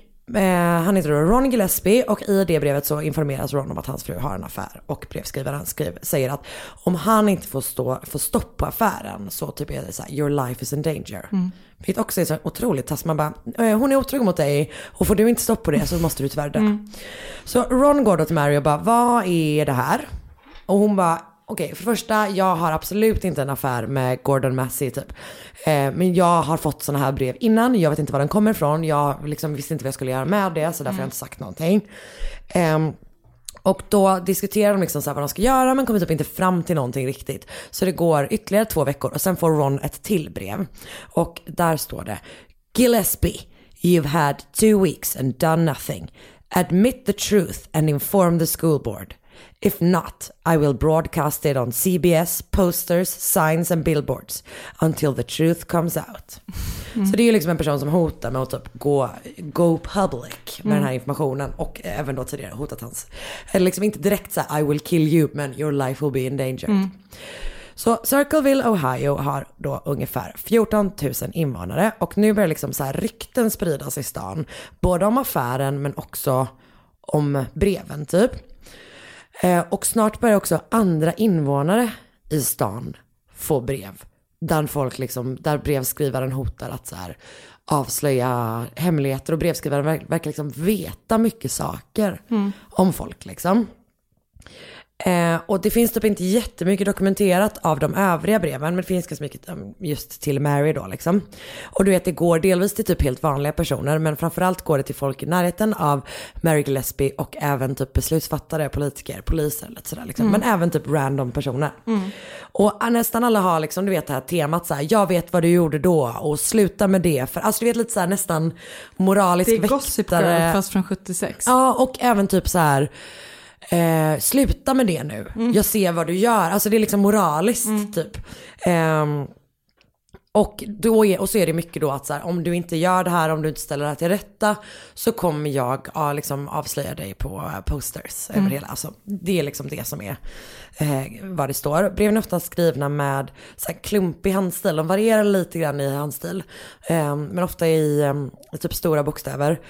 han heter då Ron Gillespie och i det brevet så informeras Ron om att hans fru har en affär. Och brevskrivaren skriver, säger att om han inte får, stå, får stopp på affären så typ är det så här, your life is in danger. Mm. Vilket också är så otroligt taskigt. Man bara, eh, hon är otrogen mot dig och får du inte stopp på det så måste du tyvärr dö. Mm. Så Ron går då till Mary och bara, vad är det här? Och hon bara, okej, för det första, jag har absolut inte en affär med Gordon Massey typ. Eh, men jag har fått sådana här brev innan, jag vet inte var den kommer ifrån, jag liksom visste inte vad jag skulle göra med det, så därför har jag inte sagt någonting. Ehm, och då diskuterar de liksom så här vad de ska göra men kommer typ inte fram till någonting riktigt. Så det går ytterligare två veckor och sen får Ron ett till brev. Och där står det Gillespie, you've had two weeks and done nothing. Admit the truth and inform the school board. If not, I will broadcast it on CBS, posters, signs and billboards until the truth comes out. Så det är ju liksom en person som hotar med att typ gå, go public med Mm. den här informationen och även då tidigare hotat hans, eller liksom inte direkt så här, I will kill you men your life will be in danger. Mm. Så Circleville, Ohio har då ungefär 14 000 invånare och nu börjar liksom så här rykten spridas i stan. Både om affären men också om breven typ. Eh, och snart börjar också andra invånare i stan få brev. Där folk liksom, där brevskrivaren hotar att så här avslöja hemligheter och brevskrivaren verkar, verkar liksom veta mycket saker Mm. om folk liksom. Eh, och det finns typ inte jättemycket dokumenterat av de övriga breven, men det finns ganska mycket um, just till Mary då liksom. Och du vet, det går delvis till typ helt vanliga personer, men framförallt går det till folk i närheten av Mary Gillespie och även typ beslutsfattare, politiker, poliser eller sådär liksom. Mm. Men även typ random personer. Mm. Och ah, nästan alla har liksom, du vet det här temat så här, jag vet vad du gjorde då och sluta med det. För alltså du vet lite så här nästan moralisk Det är Gossip väktare. Girl fast från 76. Ja, och även typ så här, eh, sluta med det nu. Mm. Jag ser vad du gör. Alltså det är liksom moraliskt typ. Ehm, och, då är, och så är det mycket då att så här, om du inte gör det här, om du inte ställer det här till rätta så kommer jag ja, liksom avslöja dig på eh, posters Mm. över hela. Alltså, det är liksom det som är eh, vad det står. Breven är ofta skrivna med så här, klumpig handstil. De varierar lite grann i handstil. Eh, men ofta i eh, typ stora bokstäver.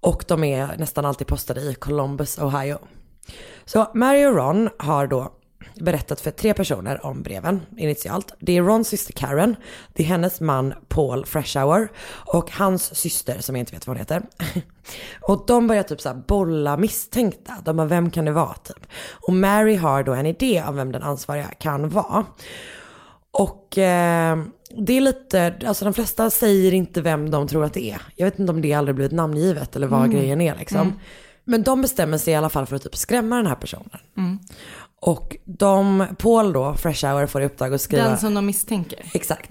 Och de är nästan alltid postade i Columbus, Ohio. Så Mary och Ron har då berättat för tre personer om breven initialt. Det är Rons syster Karen, det är hennes man Paul Freshour och hans syster som jag inte vet vad hon heter. Och de börjar typ så bolla misstänkta. De bara, vem kan det vara typ? Och Mary har då en idé om vem den ansvariga kan vara. Och eh, det är lite, alltså de flesta säger inte vem de tror att det är. Jag vet inte om det aldrig blivit namngivet eller vad Mm. grejen är liksom. Mm. Men de bestämmer sig i alla fall för att typ skrämma den här personen. Mm. Och de, Paul då, Fresh Hour, får i uppdrag att skriva... Den som de misstänker. Exakt.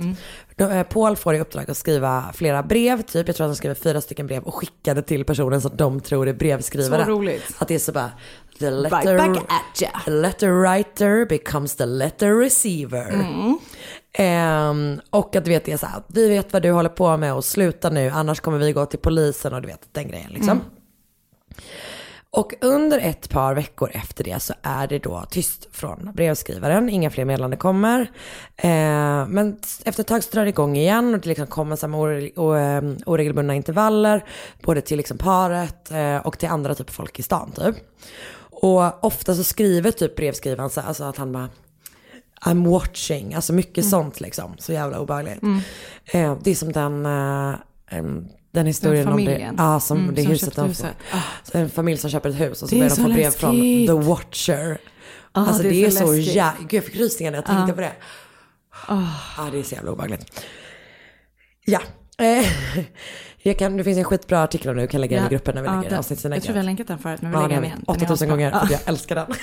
Då, eh, Paul får i uppdrag att skriva flera brev, typ. Jag tror att han skriver fyra stycken brev och skickar det till personen som de tror är brevskrivare. Så roligt. Att det är så bara, the letter, Right back at ya. the letter writer becomes the letter receiver. Mm. Ehm, och att du vet det är så här, vi vet vad du håller på med och sluta nu, annars kommer vi gå till polisen och du vet den grejen liksom. Mm. Och under ett par veckor efter det så är det då tyst från brevskrivaren, inga fler meddelanden kommer. Eh, men efter ett tag så drar det igång igen och det liksom kommer o- eh, oregelbundna intervaller, både till liksom paret eh, och till andra typ folk i stan typ. Och ofta så skriver typ brevskrivaren så alltså att han bara I'm watching, alltså mycket sånt liksom. Så jävla obehagligt. Mm. Eh, det är som den, den historien om det, ja, som Mm, det som huset de får. Så en familj som köper ett hus och så börjar de få brev från. The Watcher. Ah, alltså det det är så så jävla, gud jag fick rysningar när jag tänkte Ah. på det. Ja det är så jävla obehagligt. Ja. Eh, jag kan, det finns en skitbra artikel om det, du kan lägga den i gruppen när vi Ja, lägger den- avsnittslägget. Jag tror vi har länkat den förut, men vi Ja, lägger den igen. Den är 8000 asbra. gånger, för Ja. jag älskar den.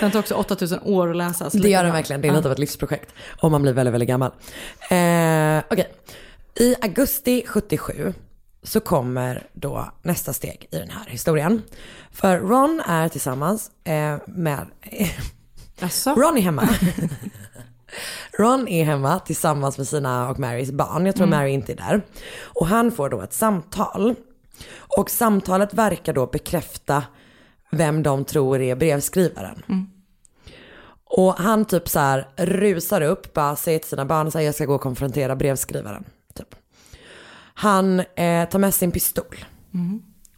Den tar också 8000 år att läsa. Det gör den verkligen, det är Ja. lite av ett livsprojekt. Om man blir väldigt, väldigt gammal. Eh, Okej, i augusti 77 så kommer då nästa steg i den här historien. För Ron är tillsammans eh, med... Ron är hemma. Ron är hemma tillsammans med sina och Marys barn. Jag tror Mm. Mary inte är där. Och han får då ett samtal. Och samtalet verkar då bekräfta vem de tror är brevskrivaren. Och han typ så här rusar upp, bara säger till sina barn så här, jag ska gå och konfrontera brevskrivaren. Han eh, tar med sin pistol.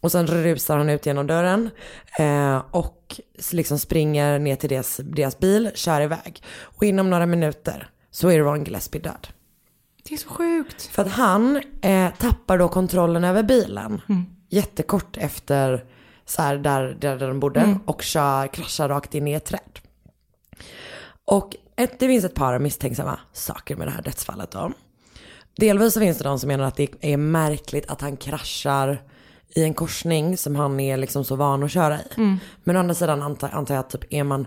Och sen rusar han ut genom dörren eh, och liksom springer ner till deras, deras bil, kör iväg. Och inom några minuter så är Ron Gillespie död. Det är så sjukt. För att han eh, tappar då kontrollen över bilen jättekort efter så här, där, där de bodde Mm. och kör, kraschar rakt in i ett träd. Och ett, det finns ett par misstänksamma saker med det här dödsfallet då. Delvis så finns det de som menar att det är märkligt att han kraschar i en korsning som han är liksom så van att köra i. Mm. Men å andra sidan antar, antar jag att typ är man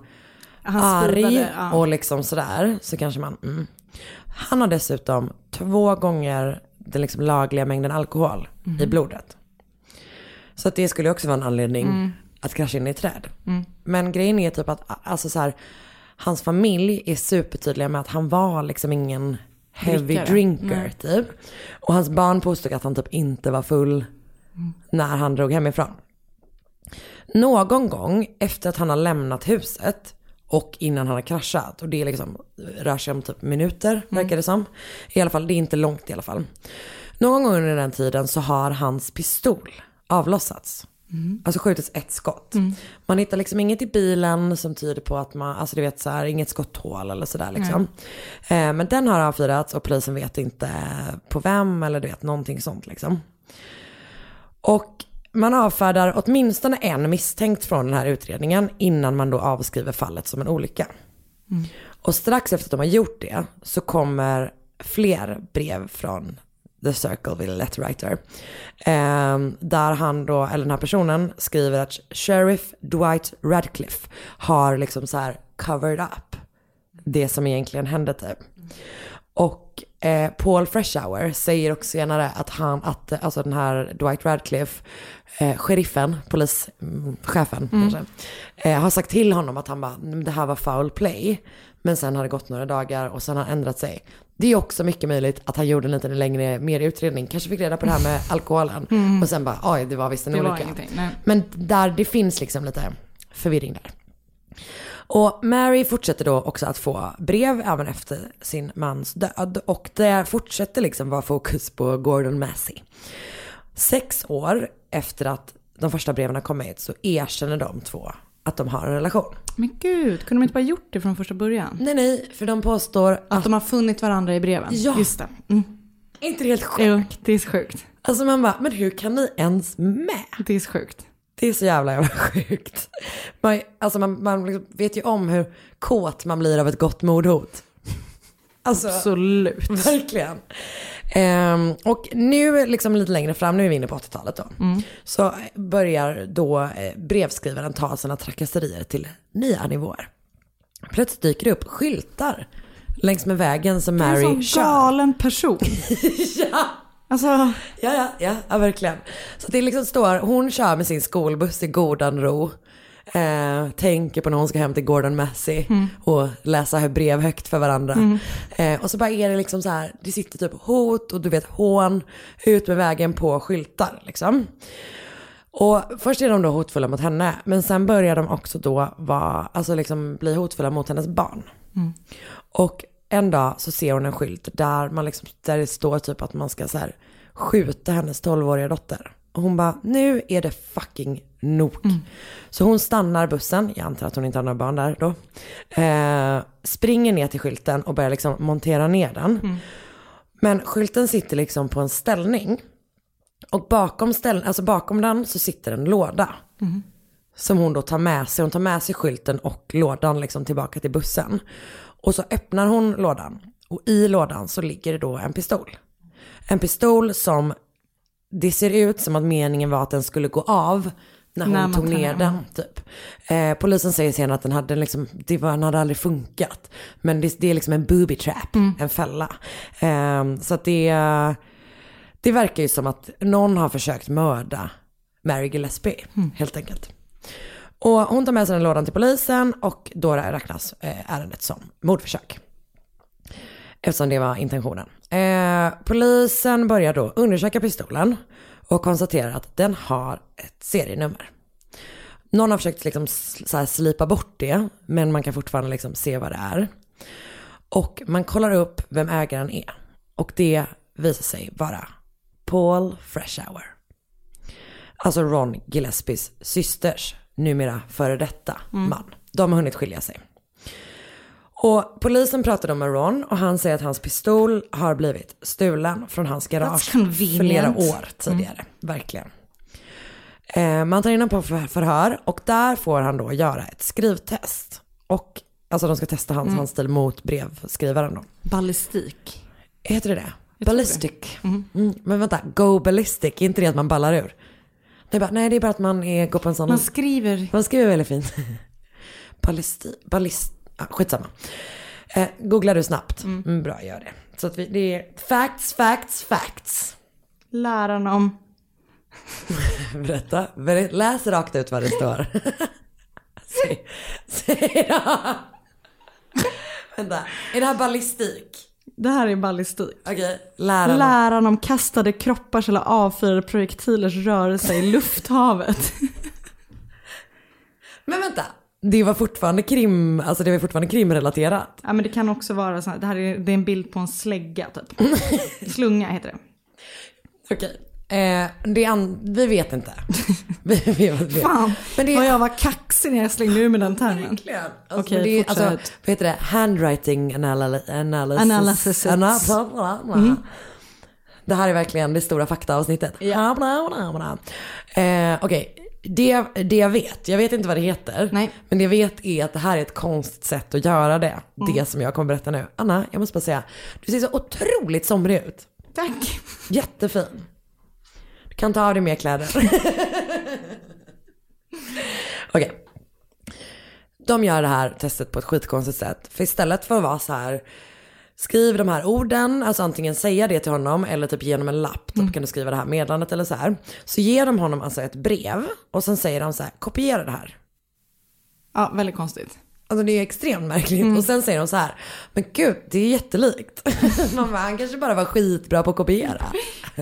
Han arg speedade, ja. och liksom sådär så kanske man, mm. Han har dessutom två gånger den liksom lagliga mängden alkohol i blodet. Så att det skulle också vara en anledning Mm. att krascha in i ett träd. Mm. Men grejen är typ att alltså så här, hans familj är supertydliga med att han var liksom ingen heavy Drickare. drinker Nej. typ. Och hans barn påstod att han typ inte var full Mm. när han drog hemifrån. Någon gång efter att han har lämnat huset och innan han har kraschat och det är liksom, rör sig om typ minuter verkar det som. I alla fall, det är inte långt i alla fall. Någon gång under den tiden så har hans pistol avlossats. Alltså skjutits ett skott. Man hittar liksom inget i bilen som tyder på att man, alltså du vet så här, inget skotthål eller sådär liksom. Eh, men den har avfyrats och polisen vet inte på vem eller du vet någonting sånt liksom. Och man avfärdar åtminstone en misstänkt från den här utredningen innan man då avskriver fallet som en olycka. Och strax efter att de har gjort det så kommer fler brev från The Circleville Letterwriter. Eh, där han då, eller den här personen skriver att Sheriff Dwight Radcliffe har liksom så här covered up det som egentligen hände typ. Och eh, Paul Freshour säger också senare att han, att alltså den här Dwight Radcliffe, eh, sheriffen, polischefen Mm. kanske, eh, har sagt till honom att han bara, "Mm, det här var foul play. Men sen har det gått några dagar och sen har han ändrat sig. Det är också mycket möjligt att han gjorde en lite längre, mer utredning, kanske fick reda på det här med alkoholen. Mm. Och sen bara, oj det var visst en olycka. Men där, det finns liksom lite förvirring där. Och Mary fortsätter då också att få brev även efter sin mans död. Och det fortsätter liksom vara fokus på Gordon Massey. Sex år efter att de första breven har kommit så erkänner de två att de har en relation. Men gud, kunde de inte bara gjort det från första början? Nej, nej, för de påstår att, Att de har funnit varandra i breven? Ja. Just det. Mm. Är inte det helt sjukt? Jo, det är så sjukt. Alltså man bara, men hur kan ni ens med? Det är så sjukt. Det är så jävla jävla sjukt. Man, alltså man, man liksom vet ju om hur kåt man blir av ett gott mordhot. Alltså, Absolut. Verkligen. Ehm, och nu, liksom lite längre fram, nu är vi inne på 80-talet då. Mm. Så börjar då eh, brevskrivaren ta sina trakasserier till nya nivåer. Plötsligt dyker det upp skyltar längs med vägen som Det är en Mary sån kör. galen person. ja. Alltså, Ja, ja, ja, ja, verkligen. Så det liksom står, hon kör med sin skolbuss i godan ro. Eh, tänker på när hon ska hem till Gordon Massey Mm. och läsa brev högt för varandra. Mm. Eh, och så bara är det liksom så här, det sitter typ hot och du vet hån ut med vägen på skyltar liksom. Och först är de då hotfulla mot henne, men sen börjar de också då vara, alltså liksom bli hotfulla mot hennes barn. Mm. Och en dag så ser hon en skylt där, man liksom, där det står typ att man ska så här, skjuta hennes 12-åriga dotter. Och hon bara, nu är det fucking nog. Så hon stannar bussen, jag antar att hon inte har några barn där då. Eh, springer ner till skylten och börjar liksom montera ner den. Men skylten sitter liksom på en ställning. Och bakom, ställ, alltså bakom den så sitter en låda. Som hon då tar med sig. Hon tar med sig skylten och lådan liksom tillbaka till bussen. Och så öppnar hon lådan. Och i lådan så ligger det då en pistol. En pistol som det ser ut som att meningen var att den skulle gå av när hon man tog ner den. den. Typ. Eh, polisen säger senare att den hade, liksom, det var, den hade aldrig funkat. Men det, det är liksom en booby trap, Mm. en fälla. Eh, så att det, det verkar ju som att någon har försökt mörda Mary Gillespie, Mm. helt enkelt. Och hon tar med sig den lådan till polisen och då räknas eh, ärendet som mordförsök. Eftersom det var intentionen. Eh, polisen börjar då undersöka pistolen och konstaterar att den har ett serienummer. Någon har försökt liksom så slipa bort det, men man kan fortfarande liksom se vad det är. Och man kollar upp vem ägaren är. Och det visar sig vara Paul Freshour. Alltså Ron Gillespies systers, numera före detta Mm. man. De har hunnit skilja sig. Och polisen pratade med Ron och han säger att hans pistol har blivit stulen från hans garage flera år tidigare. Verkligen. Eh, man tar in honom på för- förhör och där får han då göra ett skrivtest. Och alltså de ska testa hans Mm. handstil mot brevskrivaren då. ballistik. Heter det det? Jag tror Ballistic. Mm. Men vänta, go ballistic, är inte det att man ballar ur? Nej, bara, nej det är bara att man är, går på en sån... Man skriver... Man skriver väldigt fint. Ballisti... Ballist... Ah, skitsamma. Eh, googlar du snabbt? Mm. bra, gör det. Så att vi, det är facts, facts, facts. Läran om... Berätta. Ber- Läs rakt ut vad det står. Säg, säg då. Vänta, är det här ballistik? Det här är ballistik. Okej, läran. Läran om kastade kroppars eller avfyrade projektilers rörelse i lufthavet. Men vänta, det var fortfarande krim, alltså det var fortfarande krimrelaterat. ja men det kan också vara så här, det här är, det är en bild på en slägga typ. Slunga heter det. Okej. Eh, det an- vi vet inte. vi, vi vet. Fan, Men det vad jag var kaxig när jag slängde ur med den termen. Verkligen. Alltså, Okej, men det är, fortsätt. alltså, vad heter det? Handwriting analy- analysis. Analysis. Ana- Mm. Det här är verkligen det stora faktaavsnittet. Ja. Eh, Okej, det, det jag vet, jag vet inte vad det heter. Nej. Men det jag vet är att det här är ett konstigt sätt att göra det. Mm. Det som jag kommer berätta nu. Anna, jag måste bara säga, du ser så otroligt somrig ut. Tack. Jättefin. Du kan ta av dig mer kläder. Okej. De gör det här testet på ett skitkonstigt sätt. För istället för att vara så här, skriv de här orden, alltså antingen säga det till honom eller typ genom en lapp, typ kan du skriva det här meddelandet eller så här. Så ger de honom alltså ett brev och sen säger de så här, kopiera det här. Ja, väldigt konstigt. Alltså det är extremt märkligt. Och sen säger de så här, men gud det är jättelikt. Man bara, han kanske bara var skitbra på att kopiera.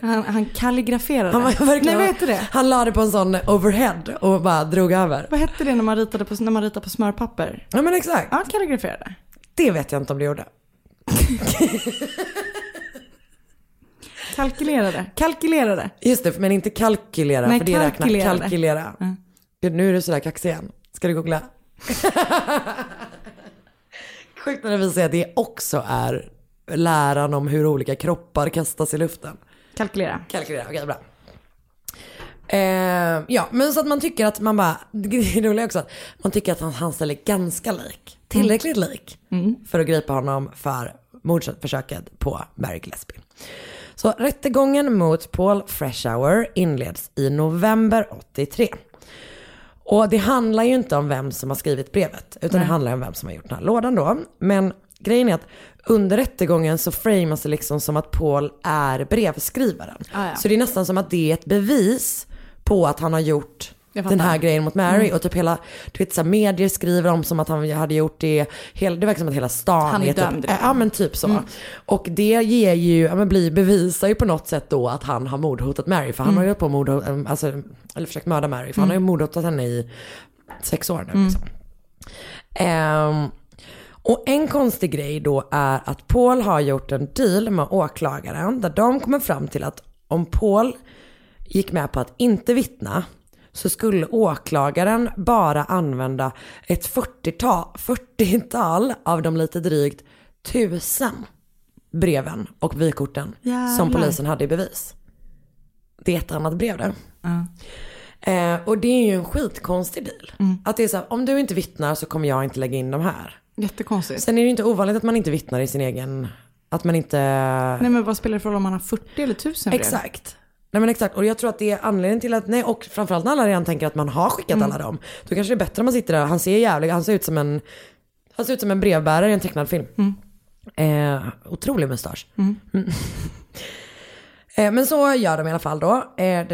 Han, han kalligraferade. Han var verkligen, Nej, vad det? Han la det på en sån overhead och bara drog över. Vad hette det när man ritade på, när man ritade på smörpapper? Ja men exakt. Ja, kalligraferade. Det vet jag inte om det gjorde. Kalkylerade. Kalkylerade. Just det, men inte kalkylera. Nej, för det räknar. kalkylerade. Kalkylera. Mm. Gud, nu är du sådär kaxig igen. Ska du googla? Sjukt när det visar sig att det också är läran om hur olika kroppar kastas i luften. Kalkylera. Kalkylera, okej bra. Eh, ja, men så att man tycker att man bara, det är roligt också att man tycker att hans handstil är ganska lik. Tillräckligt lik. För att gripa honom för mordförsöket på Mary Gillespie. Så rättegången mot Paul Freshour inleds i november 83. Och det handlar ju inte om vem som har skrivit brevet, utan Nej. det handlar om vem som har gjort den här lådan då. Men grejen är att under rättegången så framas det liksom som att Paul är brevskrivaren. Ah, ja. Så det är nästan som att det är ett bevis på att han har gjort. Den här grejen mot Mary. Mm. Och typ hela, du vet så här, medier skriver om som att han hade gjort det. Hela, det verkar som att hela stan Han är typ, dömd redan. Ja men typ så. Mm. Och det ger ju, ja men blir, bevisar ju på något sätt då att han har mordhotat Mary. För han Mm. har ju hållit på mord, alltså, eller försökt mörda Mary. För han har ju Mm. mordhotat henne i sex år nu. Mm. Liksom. Ehm, och en konstig grej då är att Paul har gjort en deal med åklagaren där de kommer fram till att om Paul gick med på att inte vittna så skulle åklagaren bara använda ett 40-tal 40 av de lite drygt tusen breven och vykorten som Jävlar. polisen hade i bevis. Det är ett annat brev det. Ja. Eh, och det är ju en skitkonstig deal. Mm. Att det är så här, om du inte vittnar så kommer jag inte lägga in de här. Jättekonstigt. Sen är det ju inte ovanligt att man inte vittnar i sin egen, att man inte... Nej men vad spelar det för roll om man har 40 eller 1000 brev? Exakt. Nej men exakt, och jag tror att det är anledningen till att, nej och framförallt när alla redan tänker att man har skickat Mm. alla dem. Då kanske det är bättre om man sitter där, han ser jävlig, han ser ut som en, han ser ut som en brevbärare i en tecknad film. Mm. Eh, otrolig mustasch. Mm. Mm. eh, men så gör de i alla fall då. Eh.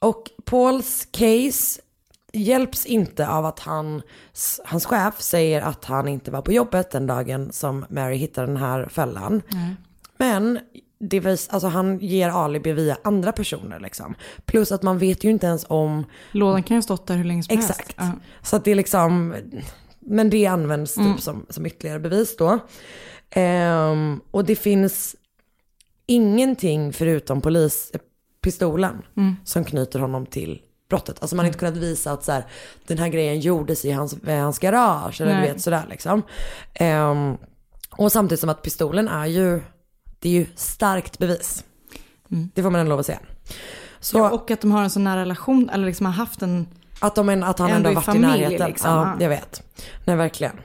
Och Pauls case hjälps inte av att han, hans chef säger att han inte var på jobbet den dagen som Mary hittade den här fällan. Men det vis, alltså han ger alibi via andra personer liksom. Plus att man vet ju inte ens om... Lådan kan ju ha stått där hur länge som Exakt. helst. Ja. Så att det är liksom, men det används typ Mm. som, som ytterligare bevis då. Ehm, och det finns ingenting förutom polispistolen Mm. som knyter honom till brottet. Alltså man har inte kunnat visa att så här, den här grejen gjordes i hans, i hans garage eller Nej. du vet sådär liksom. Ehm, och samtidigt som att pistolen är ju, det är ju starkt bevis. Mm. Det får man ändå lov att säga. Så, Ja, och att de har en så nära relation, eller liksom har haft en... att, de, en- att han ändå, Ändå har i varit i familj, närheten. liksom. Ja, Ja. jag vet. Nej, verkligen.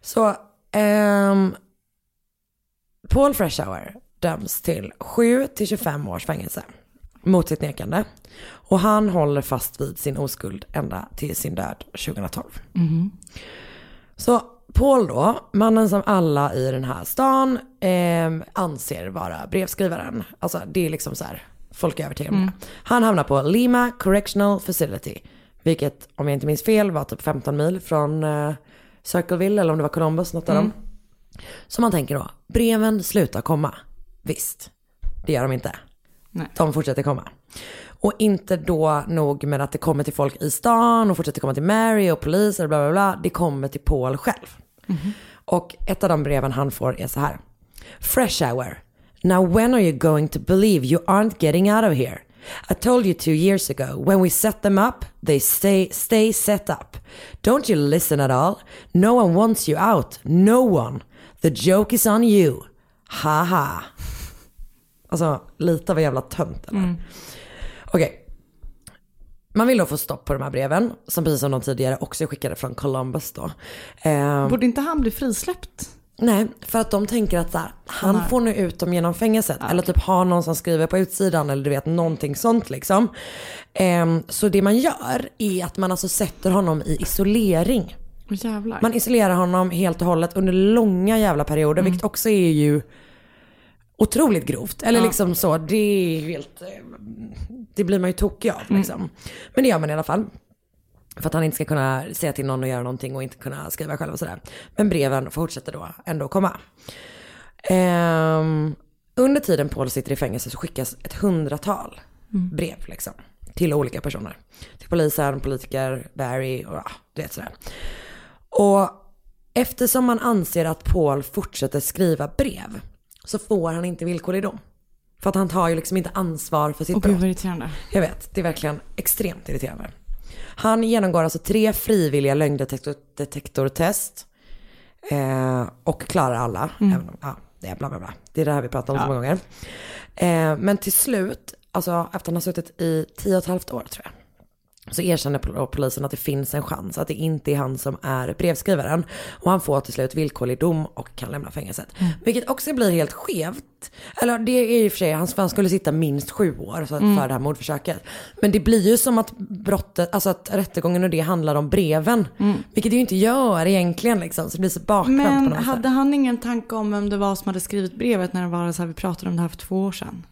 Så, ehm, Paul Freshour döms till 7 till 25 års fängelse mot sitt nekande. Och han håller fast vid sin oskuld ända till sin död 2012. Mhm. Så Paul då, mannen som alla i den här stan ehm, anser vara brevskrivaren. Alltså det är liksom så här, folk är övertygade om Mm. det. Han hamnar på Lima Correctional Facility. Vilket, om jag inte minns fel, var typ 15 mil från eh, Circleville eller om det var Columbus, något av Mm. dem. Så man tänker då, breven slutar komma. Visst, det gör de inte. Nej. De fortsätter komma. Och inte då nog med att det kommer till folk i stan och fortsätter komma till Mary och poliser och bla bla bla. Det kommer till Paul själv. Och ett av de breven han får är så här. Fresh hour. Now when are you going to believe you aren't getting out of here? I told you two years ago, when we set them up, they stay, stay set up. Don't you listen at all? No one wants you out. No one. The joke is on you. Haha. Alltså lite av en jävla tönt eller? Mm. Okej. Man vill då få stopp på de här breven, som precis som de tidigare också skickade från Columbus då. Ehm, Borde inte han bli frisläppt? Nej, för att de tänker att så här, han har- får nu ut dem genom fängelset. Eller typ ha någon som skriver på utsidan eller du vet någonting sånt liksom. Ehm, så det man gör är att man alltså sätter honom i isolering. Jävlar. Man isolerar honom helt och hållet under långa jävla perioder, vilket också är ju otroligt grovt. Eller Ja. liksom så, det är helt, eh, det blir man ju tokig av liksom. Men det gör man i alla fall. För att han inte ska kunna säga till någon att göra någonting och inte kunna skriva själv och sådär. Men breven fortsätter då ändå komma. Ehm, under tiden Paul sitter i fängelse så skickas ett hundratal Mm. brev liksom. Till olika personer. Till polisen, politiker, Barry och ja, du vet sådär. Och eftersom man anser att Paul fortsätter skriva brev så får han inte villkorlig dom. För att han tar ju liksom inte ansvar för sitt Åh brott. gud vad irriterande. Jag vet, det är verkligen extremt irriterande. Han genomgår alltså tre frivilliga lögndetektortest. Eh, och klarar alla. Mm. Även om, ja, det är bla bla bla. Det är det här vi pratar om så Ja. många gånger. Eh, men till slut, alltså efter han har suttit i tio och ett halvt år tror jag. Så erkänner pol- polisen att det finns en chans att det inte är han som är brevskrivaren. Och han får till slut villkorlig dom och kan lämna fängelset. Vilket också blir helt skevt. Eller det är och för sig, han, skulle sitta minst sju år så, Mm. för det här mordförsöket. Men det blir ju som att brottet, alltså att rättegången och det handlar om breven. Vilket det ju inte gör egentligen liksom. Så det blir så bakvänt på Men något sätt. hade han ingen tanke om vem det var som hade skrivit brevet när det var så här, vi pratade om det här för två år sedan?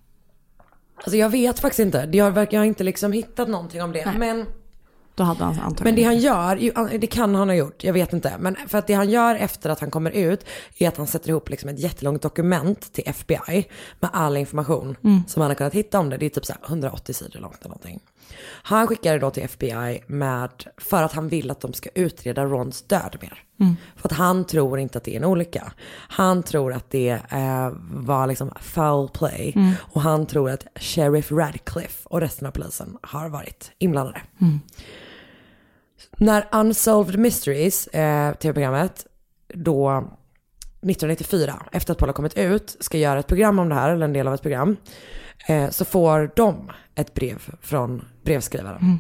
Alltså jag vet faktiskt inte. Jag har inte liksom hittat någonting om det. Nej. Men Då hade han antagligen. Men det han gör, det kan han ha gjort, jag vet inte. Men för att det han gör efter att han kommer ut är att han sätter ihop liksom ett jättelångt dokument till FBI med all information Mm. som han har kunnat hitta om det. Det är typ så här 180 sidor långt eller någonting. Han skickar det då till FBI med, för att han vill att de ska utreda Rons död mer. Mm. För att han tror inte att det är en olycka. Han tror att det eh, var liksom foul play. Mm. Och han tror att Sheriff Radcliffe och resten av polisen har varit inblandade. Mm. När Unsolved Mysteries, eh, tv-programmet, då 1994, efter att Paul har kommit ut, ska göra ett program om det här, eller en del av ett program, eh, så får de ett brev från brevskrivaren.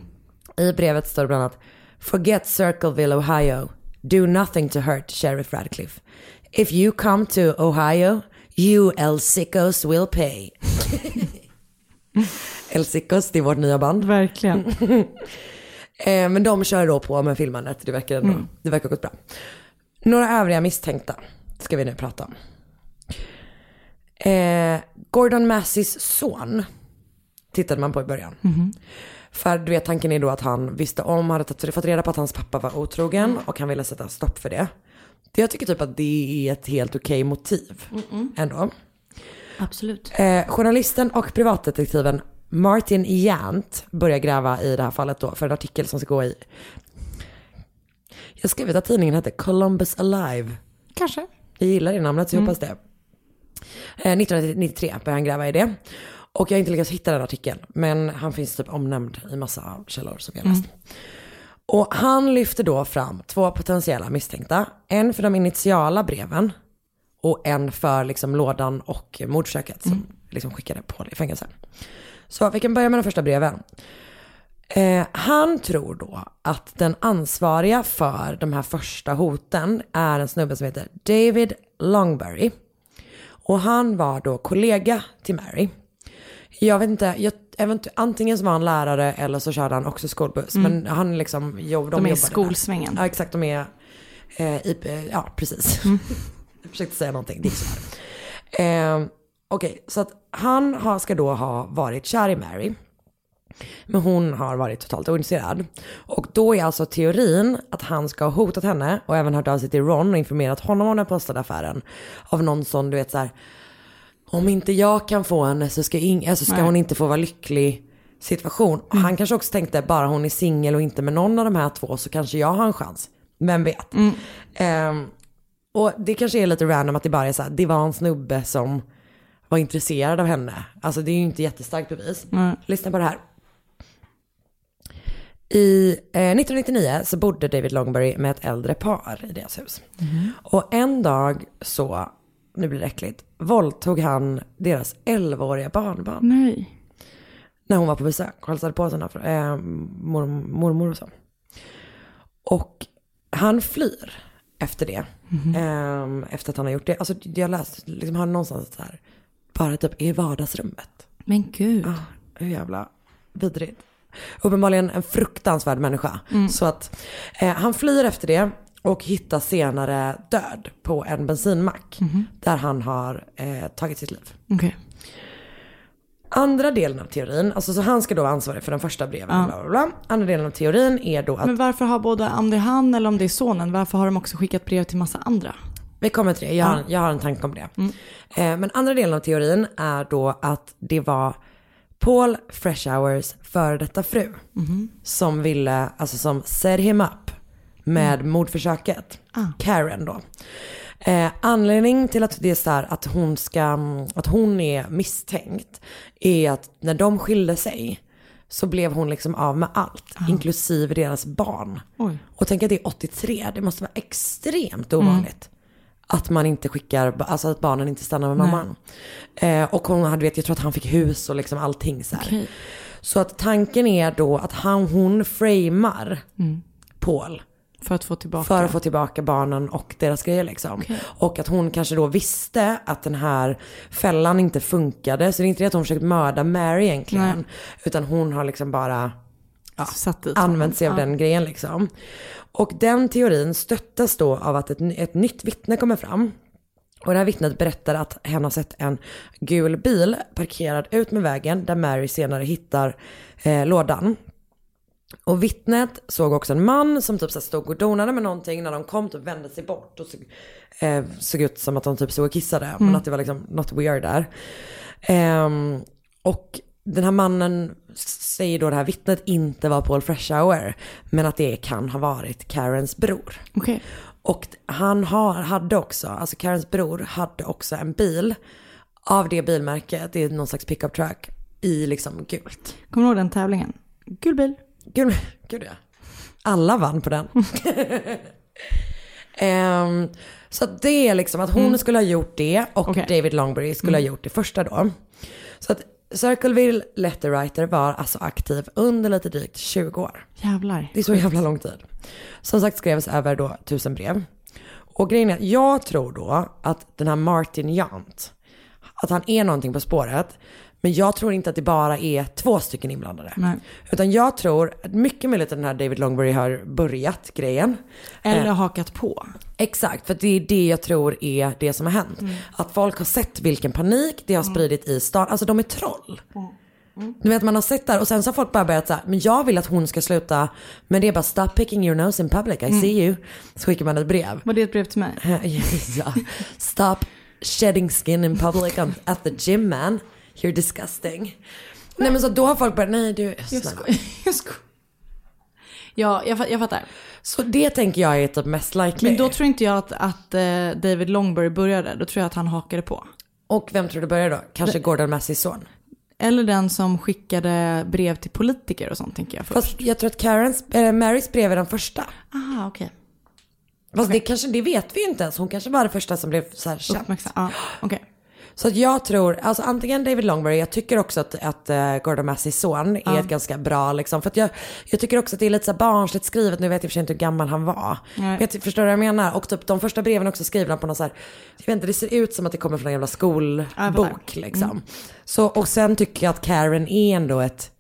I brevet står det bland annat Forget Circleville, Ohio. Do nothing to hurt Sheriff Radcliffe. If you come to Ohio, you El Sickos will pay. El Sickos, det är vårt nya band. Verkligen. eh, men de kör då på med filmandet, det verkar ändå, Mm. det verkar gått bra. Några övriga misstänkta ska vi nu prata om. Eh, Gordon Masseys son tittade man på i början. Mhm. För du vet tanken är då att han visste om, hade tagit- fått reda på att hans pappa var otrogen och han ville sätta stopp för det. Det jag tycker typ att det är ett helt okej motiv ändå. Absolut. Eh, journalisten och privatdetektiven Martin Jant börjar gräva i det här fallet då för en artikel som ska gå i. Jag skrev att tidningen hette Columbus Alive. Kanske. Jag gillar det namnet så jag Mm. hoppas det. Eh, 1993 började han gräva i det. Och jag har inte lyckats hitta den artikeln. Men han finns typ omnämnd i massa källor som jag läst. Och han lyfter då fram två potentiella misstänkta. En för de initiala breven. Och en för liksom lådan och mordförsöket som liksom skickade Paul i fängelse. Så vi kan börja med de första breven. Eh, han tror då att den ansvariga för de här första hoten är en snubbe som heter David Longberry. Och han var då kollega till Mary. Jag vet inte, jag, eventu- antingen så var han lärare eller så körde han också skolbuss. Mm. Men han liksom, jo, de, De är i skolsvängen. Där. Ja exakt, de är eh, i, eh, ja precis. Mm. jag försökte säga någonting, det gick så här. Eh, Okej, så att han har, ska då ha varit kär i Mary. Men hon har varit totalt ointresserad. Och då är alltså teorin att han ska ha hotat henne och även hört av sig till Ron och informerat honom om den påstådda affären. Av någon sån, du vet så här, om inte jag kan få henne så ska, ing- alltså ska Nej. hon inte få vara lycklig situation. Och Han kanske också tänkte, bara hon är singel och inte med någon av de här två så kanske jag har en chans. Vem vet. Ehm, och det kanske är lite random att det bara är så här, det var en snubbe som var intresserad av henne. Alltså det är ju inte jättestarkt bevis. Nej. Lyssna på det här. I eh, 1999 så bodde David Longberry med ett äldre par i deras hus. Och en dag så, nu blir det äckligt, våldtog han deras 11-åriga barnbarn. Nej. När hon var på besök och hälsade på sina mor, mormor och så. Och han flyr efter det. Ehm, efter att han har gjort det. Alltså jag läste, liksom har någonstans så här, bara typ i vardagsrummet. Men gud. Ah, hur jävla vidrigt. Uppenbarligen en fruktansvärd människa. Mm. Så att eh, han flyr efter det och hittas senare död på en bensinmack. Där han har eh, tagit sitt liv. Okej. Andra delen av teorin, alltså så han ska då vara ansvarig för den första breven. Ja. Bla bla bla. Andra delen av teorin är då att, Men varför har både, om det är han eller om det är sonen, varför har de också skickat brev till massa andra? vi kommer till det, jag har, Ja. jag har en tanke om det. Eh, men andra delen av teorin är då att det var Paul Freshhours före detta fru. Som ville, alltså som set him up med mordförsöket. Ah. Karen då. Eh, anledning till att det är så här att hon ska, att hon är misstänkt är att när de skilde sig så blev hon liksom av med allt, inklusive deras barn. Oj. Och tänk att det är 83, det måste vara extremt ovanligt. Att man inte skickar, alltså att barnen inte stannar med mamman. Eh, och hon hade, vet, jag tror att han fick hus och liksom allting så här. Okej. Så att tanken är då att han, hon framar Mm. Paul. För att få tillbaka. För att få tillbaka barnen och deras grejer liksom. Och att hon kanske då visste att den här fällan inte funkade. Så det är inte det att hon försökt mörda Mary egentligen. Nej. Utan hon har liksom bara ja, använt sig av honom. den grejen liksom. Och den teorin stöttas då av att ett, ett nytt vittne kommer fram. Och det här vittnet berättar att hen har sett en gul bil parkerad ut med vägen där Mary senare hittar eh, lådan. Och vittnet såg också en man som typ så stod och donade med någonting när de kom typ vände sig bort och såg, eh, såg ut som att de typ stod och kissade. Men att det var liksom något weird där. Ehm, och den här mannen säger då det här vittnet inte var Paul Freshour. Men att det kan ha varit Karens bror. Okej. Och han har, hade också, alltså Karens bror hade också en bil av det bilmärket, det är någon slags pickup truck i liksom gult. Kommer du ihåg den tävlingen? Gul bil. Gud, gud ja. Alla vann på den. Ehm, så det är liksom att hon Mm. skulle ha gjort det och Okej. David Longbury skulle Mm. ha gjort det första då. Så att Circleville Letterwriter var alltså aktiv under lite drygt 20 år. Jävlar. Det är så jävla lång tid. Som sagt skrevs över då tusen brev. Och grejen är att jag tror då att den här Martin Jant, att han är någonting på spåret. Men jag tror inte att det bara är två stycken inblandade. Nej. Utan jag tror, att mycket möjligt att den här David Longbury har börjat grejen. Eller Eh, hakat på. Exakt, för det är det jag tror är det som har hänt. Mm. Att folk har sett vilken panik det har spridit i stan. Alltså de är troll. Du vet man har sett där och sen så har folk bara börjat säga, men jag vill att hon ska sluta. Men det är bara stop picking your nose in public, I Mm. see you. Så skickar man ett brev. Var det ett brev till mig? ja. Stop shedding skin in public at the gym man. You're disgusting. Nej men så då har folk börjat, nej du, Jag skojar. Jag skojar. Ja, jag, jag fattar. Så det tänker jag är typ mest likely. Men då tror inte jag att, att eh, David Longbury började. Då tror jag att han hakade på. Och vem tror du började då? Kanske Gordon Masseys son? Eller den som skickade brev till politiker och sånt tänker jag först. Fast jag tror att Karens, äh, Marys brev är den första. Aha, okej. Fast det kanske, det vet vi ju inte ens. Hon kanske var det första som blev så här. Uppmärksam. Ja, okej. Så att jag tror, alltså antingen David Longbury, jag tycker också att, att uh, Gordon Masseys son är Ja. ett ganska bra liksom. För att jag, jag tycker också att det är lite så barnsligt skrivet, nu vet jag för sig inte hur gammal han var. Jag förstår du vad jag menar? Och typ de första breven också skrivna på något så här, jag vet inte, det ser ut som att det kommer från en jävla skolbok fattar. liksom. Mm. Så, och sen tycker jag att Karen är ändå ett,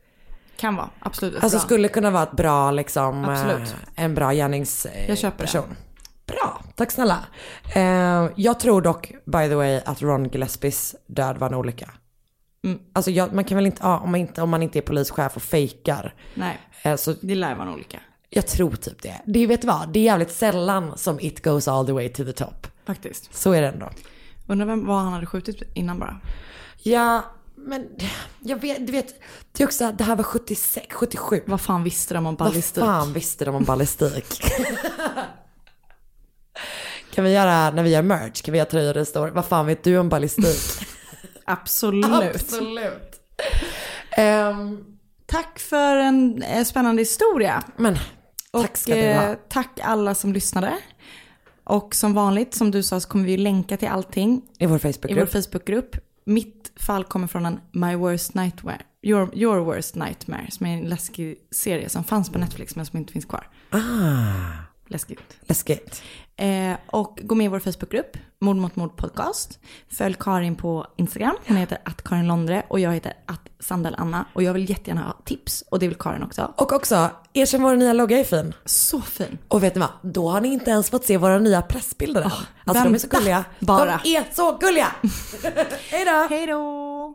Kan vara, absolut. alltså bra. skulle kunna vara ett bra liksom, Absolut. eh, en bra gärningsperson. Jag köper det. Bra, tack snälla. Eh, jag tror dock, by the way, att Ron Gillespies död var en olycka. Mm. Alltså jag, man kan väl inte, ja, om, man inte, om man inte är polischef och fejkar. Nej, Eh, så det lär vara en olika. jag tror typ det. Det vet du vad, det är jävligt sällan som it goes all the way to the top. Faktiskt. Så är det ändå. Undrar vem, vad han hade skjutit innan bara. Ja, men jag vet, du vet, det är också, det här var 76, 77. Vad fan visste de om ballistik? Vad fan visste de om ballistik? kan vi göra, när vi gör merch, kan vi göra tröjor där det står, vad fan vet du om ballistik? Absolut. Absolut. Ehm, Tack för en eh, spännande historia. men tack ska du ha. eh, tack alla som lyssnade. Och som vanligt, som du sa, så kommer vi länka till allting I vår i vår Facebookgrupp. Facebookgrupp. Mitt fall kommer från en My Worst Nightmare, Your, Your Worst Nightmare, som är en läskig serie som fanns på Netflix men som inte finns kvar. Ah, Läskigt. läskigt. Eh, och gå med i vår Facebookgrupp, Mord mot mord podcast. Följ Karin på Instagram, hon heter att Karin Londre och jag heter att Sandal Anna. Och jag vill jättegärna ha tips och det vill Karin också. Och också, erkänn vår nya logga är fin. Så fin. Och vet ni vad? Då har ni inte ens fått se våra nya pressbilder än. alltså de är så gulliga. bara. De är så gulliga! Hej då! Hej då!